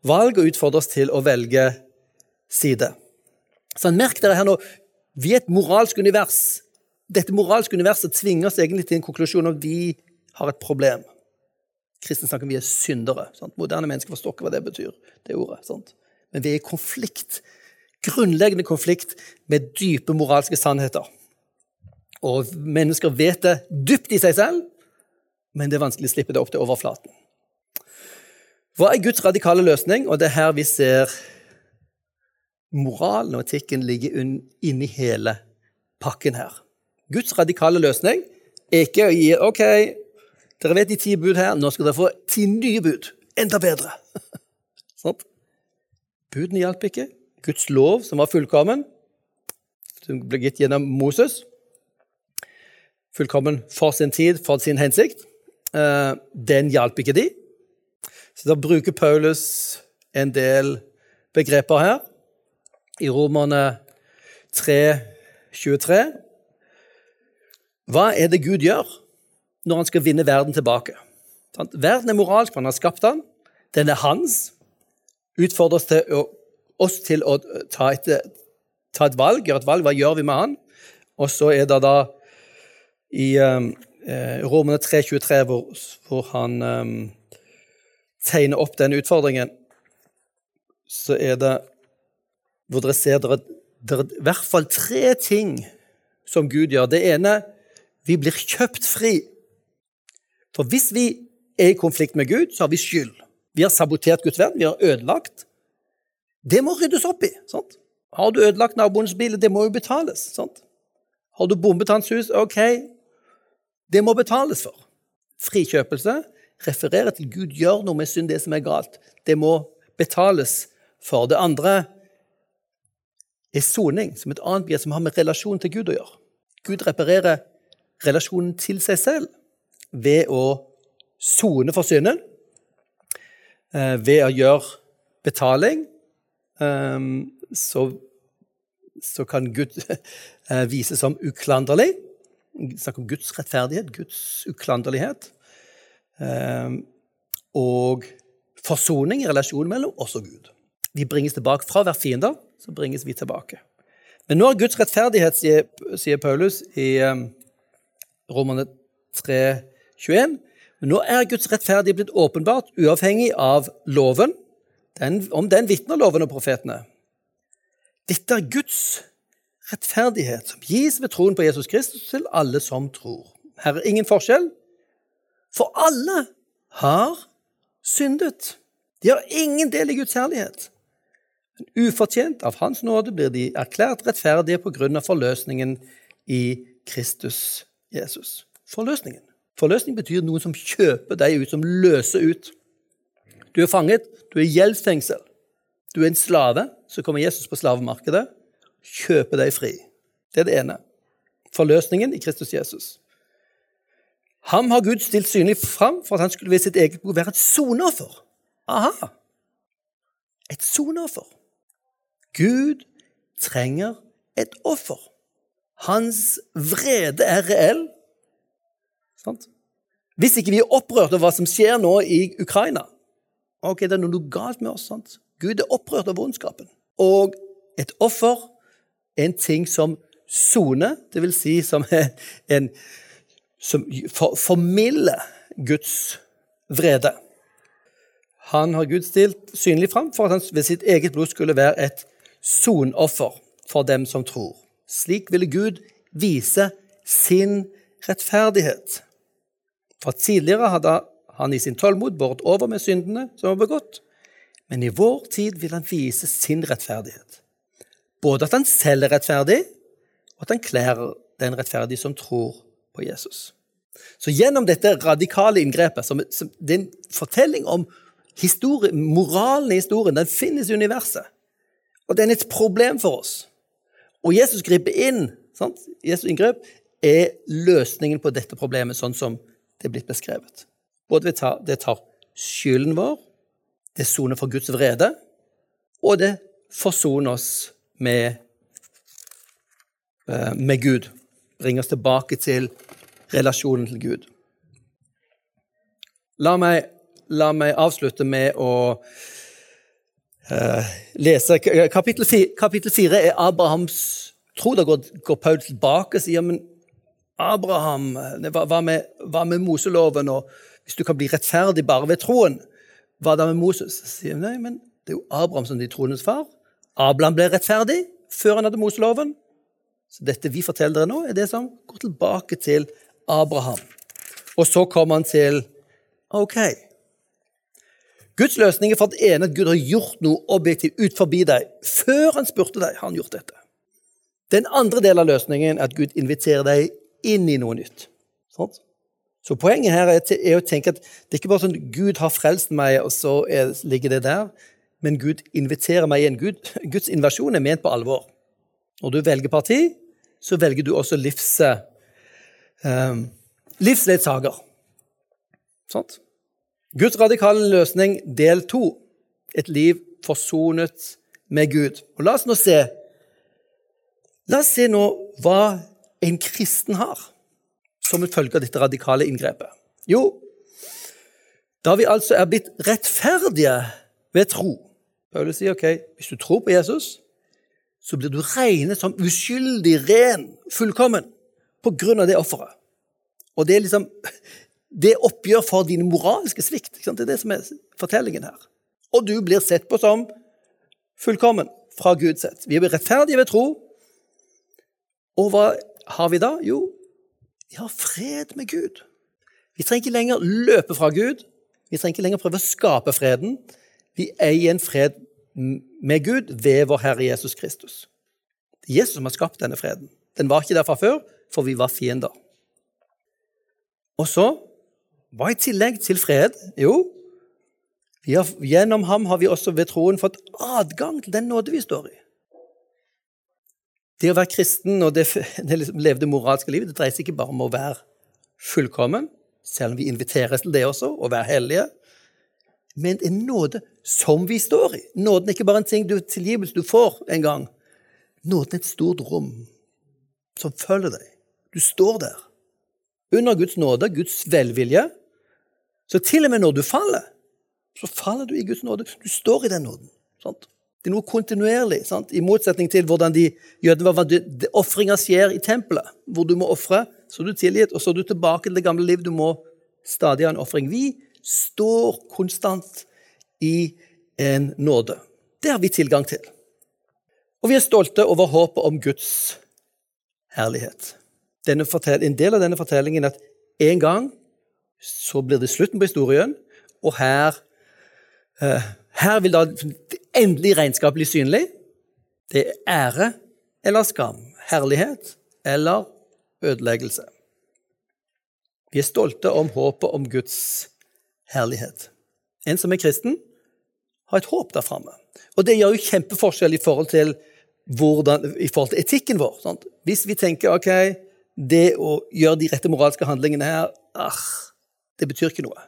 valg og utfordrer oss til å velge side. Så Merk dere her nå, vi er et moralsk univers. Dette moralske universet tvinger oss egentlig til en konklusjon om vi har et problem. Kristne snakker om vi er syndere. Sant? Moderne mennesker forstår ikke hva det betyr. det ordet. Sant? Men vi er i konflikt, grunnleggende konflikt med dype moralske sannheter. Og mennesker vet det dypt i seg selv, men det er vanskelig å slippe det opp til overflaten. Hva er Guds radikale løsning? Og det er her vi ser moralen og etikken ligge inni hele pakken her. Guds radikale løsning er ikke å gi OK, dere vet de ti bud her, nå skal dere få ti nye bud. Enda bedre. sånn? Budene hjalp ikke. Guds lov, som var fullkommen, som ble gitt gjennom Moses, fullkommen for sin tid, for sin hensikt, eh, den hjalp ikke de. Så da bruker Paulus en del begreper her. I Romerne 3, 23. Hva er det Gud gjør når han skal vinne verden tilbake? Verden er moralsk, man har skapt den. Den er hans. Utfordres til å, oss til å ta et, ta et, valg, gjøre et valg. Hva gjør vi med han? Og så er det da i um, Romene 3, 23, hvor, hvor han um, tegner opp den utfordringen, så er det hvor dere ser det er i hvert fall tre ting som Gud gjør. Det ene vi blir kjøpt fri. For hvis vi er i konflikt med Gud, så har vi skyld. Vi har sabotert Guds verden, vi har ødelagt. Det må ryddes opp i. sant? Har du ødelagt naboens bil, det må jo betales. sant? Har du bombet hans hus, ok, det må betales for. Frikjøpelse refererer til Gud gjør noe med synd, det som er galt. Det må betales for. Det andre er soning, som et annet begrep som har med relasjonen til Gud å gjøre. Gud reparerer relasjonen til seg selv ved å sone for synden, eh, ved å gjøre betaling. Eh, så, så kan Gud vise vises som uklanderlig. Snakk om Guds rettferdighet, Guds uklanderlighet. Ehm, og forsoning i relasjonen mellom oss og Gud. Vi bringes tilbake fra å være fiender, så bringes vi tilbake. Men nå er Guds rettferdighet, sier, Paulus i um, Romerne 3, 21, men nå er Guds rettferdighet blitt åpenbart, uavhengig av loven. Den, om den vitner loven og profetene. Dette er Guds rettferdighet, som gis ved troen på Jesus Kristus til alle som tror. Her er ingen forskjell. For alle har syndet. De har ingen del i Guds herlighet. Men ufortjent av Hans nåde blir de erklært rettferdige på grunn av forløsningen i Kristus Jesus. Forløsningen. Forløsning betyr noen som kjøper deg ut, som løser ut. Du er fanget, du er i gjeldsfengsel. Du er en slave. Så kommer Jesus på slavemarkedet, kjøper deg fri. Det er det ene. Forløsningen i Kristus Jesus. Ham har Gud stilt synlig fram for at han skulle ved sitt eget behov være et soneoffer. Aha! Et soneoffer. Gud trenger et offer. Hans vrede er reell. Sant? Hvis ikke vi er opprørt over hva som skjer nå i Ukraina Ok, det er noe galt med oss. sant? Gud er opprørt over ondskapen. Og et offer er en ting som soner, dvs. Si som en som for, formilder Guds vrede. Han har Gud stilt synlig fram for at han ved sitt eget blod skulle være et sonoffer for dem som tror. Slik ville Gud vise sin rettferdighet. For tidligere hadde han i sin tålmod båret over med syndene som var begått, men i vår tid vil han vise sin rettferdighet. Både at han selv er rettferdig, og at han kler den rettferdige som tror på Jesus. Så gjennom dette radikale inngrepet, som, som, det er en fortelling om historie, moralen i historien den finnes i universet. Og den er et problem for oss. Og Jesus griper inn. Sant? Jesus inngrep er løsningen på dette problemet, sånn som det er blitt beskrevet. Både det tar, skylden vår, det soner for Guds vrede, og det forsoner oss med, eh, med Gud. Bringer oss tilbake til relasjonen til Gud. La meg, la meg avslutte med å uh, lese kapittel, kapittel 4 er Abrahams tro. Da går, går Paul tilbake og sier men Abraham, hva med, hva med Moseloven? og Hvis du kan bli rettferdig bare ved troen, hva da med Moses? Så sier nei, men Det er jo Abraham som er troens far. Abraham ble rettferdig før han hadde Moseloven. Så dette vi forteller dere nå, er det som går tilbake til Abraham. Og så kommer han til OK. Guds løsning er for at ene at Gud har gjort noe objektivt ut forbi deg. Før han spurte deg, har han gjort dette. Den andre delen av løsningen er at Gud inviterer deg inn i noe nytt. Sånn? Så poenget her er, er, å tenke at det er ikke bare sånn Gud har frelst meg, og så er, ligger det der. Men Gud inviterer meg igjen. Gud, Guds invasjon er ment på alvor. Når du velger parti, så velger du også livs, eh, livsledsager. Sånt. Guds radikale løsning, del to. Et liv forsonet med Gud. Og La oss nå se La oss se nå hva en kristen har som en følge av dette radikale inngrepet. Jo, da vi altså er blitt rettferdige ved tro Paulus sier ok, hvis du tror på Jesus, så blir du regnet som uskyldig, ren, fullkommen på grunn av det offeret. Og det er liksom det oppgjør for din moralske svikt. Det er det som er fortellingen her. Og du blir sett på som fullkommen fra Guds sett. Vi er rettferdige ved tro. Og hva har vi da? Jo, vi har fred med Gud. Vi trenger ikke lenger løpe fra Gud. Vi trenger ikke lenger prøve å skape freden. Vi eier en fred med Gud ved vår Herre Jesus Kristus. Det er Jesus som har skapt denne freden. Den var ikke der fra før, for vi var fiender. Og så hva i tillegg til fred? Jo, har, gjennom ham har vi også ved troen fått adgang til den nåde vi står i. Det å være kristen og det, det liksom levde moralske livet det dreier seg ikke bare om å være fullkommen, selv om vi inviteres til det også, å være hellige, men en nåde som vi står i. Nåden er ikke bare en ting du tilgivelse du får en gang. Nåden er et stort rom som følger deg. Du står der. Under Guds nåde, Guds velvilje, så til og med når du faller, så faller du i Guds nåde. Du står i den nåden. Sant? Det er noe kontinuerlig, sant? i motsetning til hvordan de jødene var Ofringa skjer i tempelet, hvor du må ofre, så er du tilgitt, og så er du tilbake til det gamle liv. Du må stadig ha en ofring. Vi står konstant i en nåde. Det har vi tilgang til. Og vi er stolte over håpet om Guds herlighet. en del av denne fortellingen er at en gang så blir det slutten på historien, og her, uh, her vil da det endelige regnskap bli synlig. Det er ære eller skam, herlighet eller ødeleggelse. Vi er stolte om håpet om Guds herlighet. En som er kristen, har et håp der framme. Og det gjør jo kjempeforskjell i forhold til, hvordan, i forhold til etikken vår. Sant? Hvis vi tenker ok, det å gjøre de rette moralske handlingene her ah, det betyr ikke noe.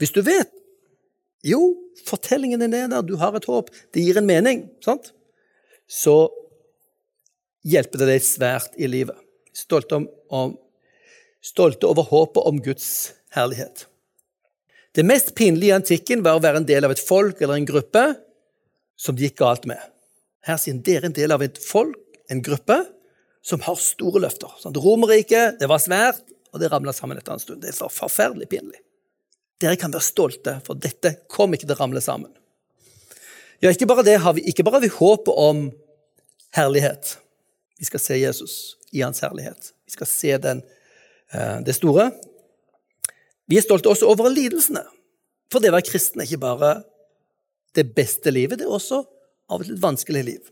Hvis du vet jo, fortellingen din er der, du har et håp, det gir en mening, sant? så hjelper det deg svært i livet. Stolte, om, om, stolte over håpet om Guds herlighet. Det mest pinlige i antikken var å være en del av et folk eller en gruppe som det gikk galt med. Her sier dere en del av et folk, en gruppe, som har store løfter. Sånn, Romerriket, det var svært, og det ramla sammen etter en stund. Det er forferdelig pinlig. Dere kan være stolte, for dette kom ikke til å ramle sammen. Ja, ikke bare det har vi, ikke bare har vi håpet om herlighet. Vi skal se Jesus i hans herlighet. Vi skal se den, eh, det store. Vi er stolte også over lidelsene. For det å være kristen er ikke bare det beste livet, det er også av og til et vanskelig liv.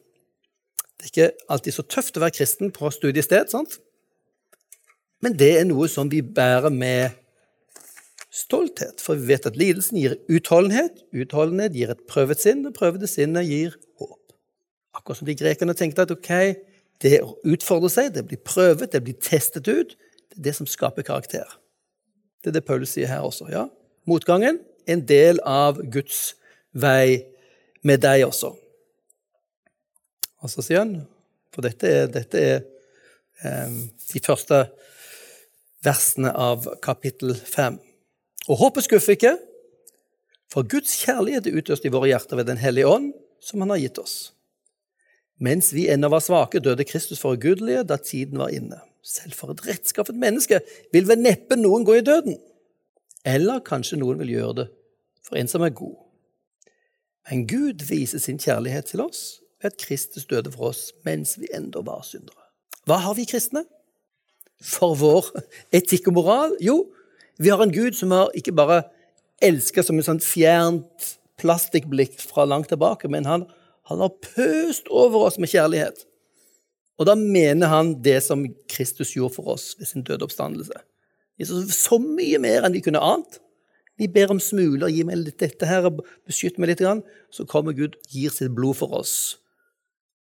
Det er ikke alltid så tøft å være kristen på studiested, sant? men det er noe som vi bærer med stolthet, for vi vet at lidelsen gir utholdenhet, utholdenhet gir et prøvet sinn, og prøvede sinnet gir håp. Akkurat som de grekerne tenkte at ok, det å utfordre seg, det blir prøvet, det blir testet ut, det er det som skaper karakter. Det er det Paulus sier her også. ja. Motgangen er en del av Guds vei med deg også. Og så sier han, for dette er, dette er eh, de første versene av kapittel fem. Og håpet skuffer ikke, for Guds kjærlighet er utøst i våre hjerter ved Den hellige ånd, som Han har gitt oss. Mens vi ennå var svake, døde Kristus for ugudelige da tiden var inne. Selv for et rettskaffet menneske vil vel neppe noen gå i døden. Eller kanskje noen vil gjøre det for en som er god. Men Gud viser sin kjærlighet til oss ved at Kristus døde for oss mens vi enda var syndere. Hva har vi kristne? For vår etikk og moral? Jo, vi har en Gud som har ikke bare elska som et sånt fjernt plastikkblikk fra langt tilbake, men han, han har pøst over oss med kjærlighet. Og da mener han det som Kristus gjorde for oss ved sin døde oppstandelse. Så mye mer enn vi kunne ant. Vi ber om smuler, gi meg litt dette her, beskytt meg litt. Så kommer Gud, gir sitt blod for oss.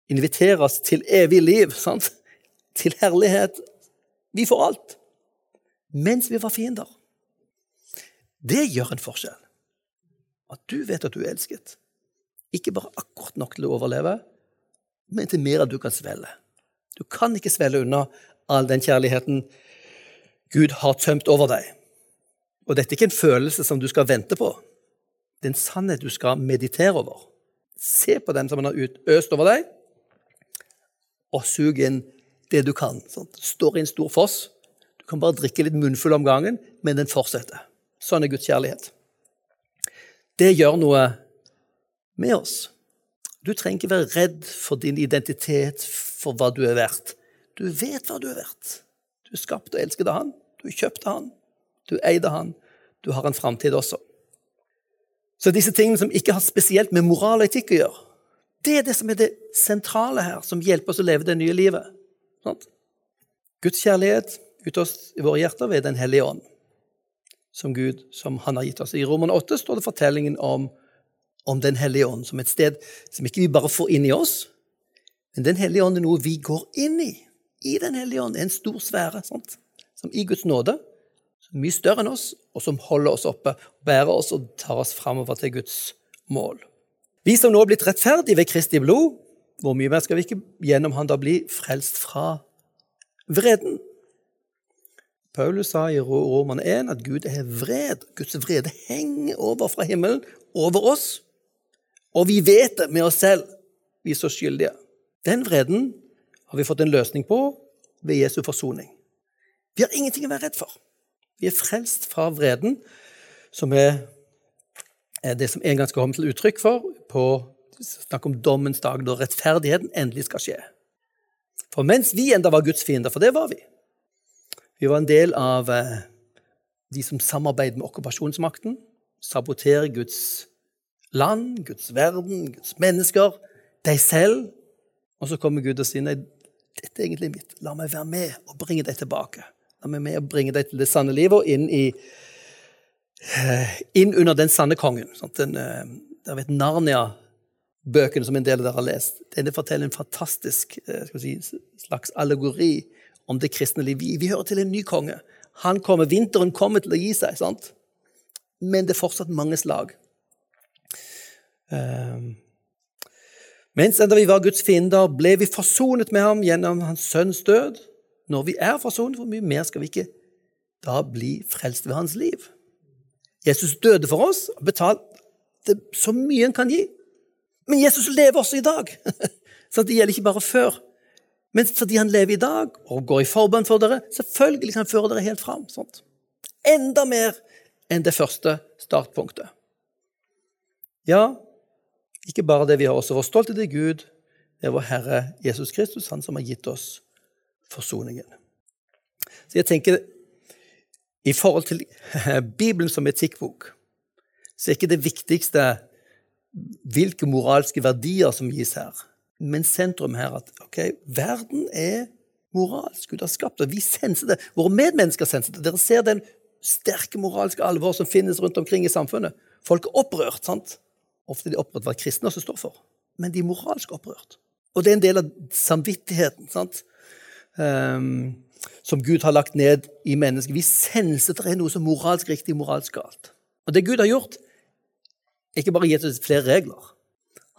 Inviterer oss til evig liv, sant? til herlighet. Vi får alt. Mens vi var fiender. Det gjør en forskjell. At du vet at du er elsket. Ikke bare akkurat nok til å overleve, men til mer at du kan svelge. Du kan ikke svelge unna all den kjærligheten Gud har tømt over deg. Og dette er ikke en følelse som du skal vente på. Det er en sannhet du skal meditere over. Se på den som han har øst over deg, og sug inn det du kan. Sånn. Står i en stor foss. Du kan bare drikke litt munnfull om gangen, men den fortsetter. Sånn er Guds kjærlighet. Det gjør noe med oss. Du trenger ikke være redd for din identitet, for hva du er verdt. Du vet hva du er verdt. Du er skapt og elsket av Han. Du er kjøpt Han. Du eide han. Du har en framtid også. Så disse tingene som ikke har spesielt med moral og etikk å gjøre, det er det som er det sentrale her, som hjelper oss å leve det nye livet. Sånn? Guds kjærlighet ut oss i våre hjerter ved Den hellige ånd, som Gud som Han har gitt oss. I Roman 8 står det fortellingen om, om Den hellige ånd som et sted som ikke vi bare får inn i oss, men Den hellige ånd er noe vi går inn i. I Den hellige ånd er en stor sfære sant? som i Guds nåde som er mye større enn oss, og som holder oss oppe, bærer oss og tar oss framover til Guds mål. Vi som nå er blitt rettferdige ved Kristi blod, hvor mye mer skal vi ikke gjennom Han da bli frelst fra vreden? Paulus sa i Roman 1 at Gud er vred. Guds vrede henger over fra himmelen, over oss. Og vi vet det med oss selv, vi er så skyldige. Den vreden har vi fått en løsning på ved Jesu forsoning. Vi har ingenting å være redd for. Vi er frelst fra vreden, som er, det som en gang skal komme til uttrykk for på snakk om dommens dag, da rettferdigheten endelig skal skje. For mens vi enda var Guds fiender, for det var vi Vi var en del av eh, de som samarbeider med okkupasjonsmakten, saboterer Guds land, Guds verden, Guds mennesker, deg selv. Og så kommer Gud og sier nei, dette er egentlig mitt. La meg være med og bringe deg tilbake. La meg med og bringe deg til det sanne livet og inn, i, eh, inn under den sanne kongen. Sånn, den, eh, der vet Narnia-bøkene som en del av dere har lest. Denne forteller en fantastisk skal si, slags allegori om det kristne liv. Vi, vi, hører til en ny konge. Han kommer, Vinteren kommer til å gi seg, sant? men det er fortsatt mange slag. Um, mens enda vi var Guds fiender, ble vi forsonet med ham gjennom hans sønns død. Når vi er forsonet, hvor mye mer skal vi ikke da bli frelst ved hans liv? Jesus døde for oss og betalte så mye han kan gi. Men Jesus lever også i dag. Så det gjelder ikke bare før. Men fordi han lever i dag og går i forbønn for dere, selvfølgelig kan han føre dere helt fram. Sånt. Enda mer enn det første startpunktet. Ja, ikke bare det, vi har også vår stolthet i Gud. Det er vår Herre Jesus Kristus, han som har gitt oss forsoningen. Så jeg tenker i forhold til Bibelen som etikkbok, så er ikke det viktigste hvilke moralske verdier som gis her. Men sentrum her at ok, verden er moralsk. Gud har skapt det. Vi senser det. Våre medmennesker senser det. Dere ser den sterke moralske alvor som finnes rundt omkring i samfunnet. Folk er opprørt. sant? Ofte de opprørt hva kristne også står for, men de er moralsk opprørt. Og det er en del av samvittigheten sant? Um, som Gud har lagt ned i mennesket. Vi senser at det er noe som moralsk riktig moralsk galt. Og det Gud har gjort, er ikke bare gitt oss flere regler.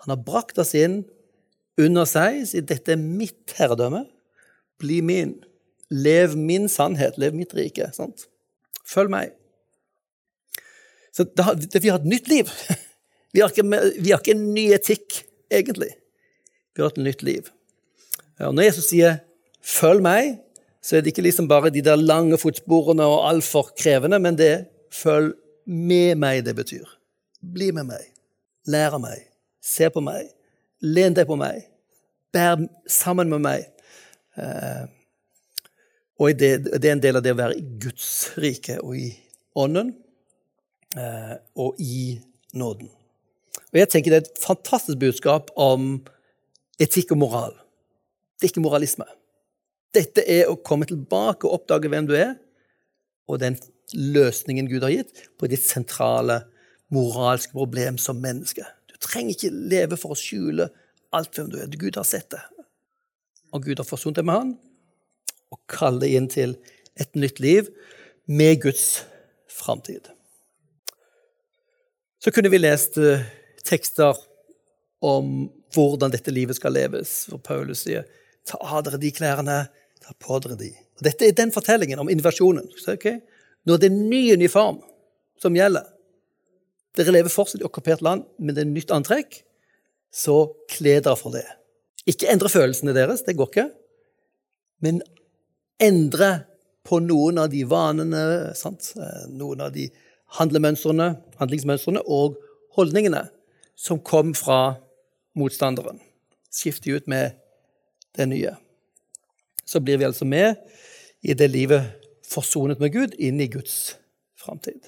Han har brakt oss inn under seg, sier dette er mitt herredømme. Bli min. Lev min sannhet. Lev mitt rike. Sant? Følg meg. Så det, det, vi har et nytt liv. Vi har, ikke, vi har ikke en ny etikk, egentlig. Vi har et nytt liv. Og når Jesus sier 'følg meg', så er det ikke liksom bare de der lange fotsporene og altfor krevende, men det er 'følg med meg' det betyr. Bli med meg. Lær av meg. Se på meg. Len deg på meg. Bær sammen med meg. Eh, og det, er en del av det å være i Guds rike og i ånden eh, og i nåden. Og jeg tenker Det er et fantastisk budskap om etikk og moral. Det er ikke moralisme. Dette er å komme tilbake og oppdage hvem du er, og den løsningen Gud har gitt på ditt sentrale moralske problem som menneske. Du trenger ikke leve for å skjule alt hvem du er. Gud har sett det. Og Gud har forsont deg med han, og kaller inn til et nytt liv med Guds framtid. Så kunne vi lest uh, tekster om hvordan dette livet skal leves, For Paulus sier ta av dere de klærne, ta på dere de. Og dette er den fortellingen om invasjonen. Okay? Nå er det en ny uniform som gjelder. Dere lever fortsatt i okkupert land, men det er nytt antrekk. Så kle dere for det. Ikke endre følelsene deres, det går ikke. Men endre på noen av de vanene, sant? noen av de handlemønstrene, handlingsmønstrene og holdningene som kom fra motstanderen. Skifter ut med det nye. Så blir vi altså med i det livet forsonet med Gud, inn i Guds framtid.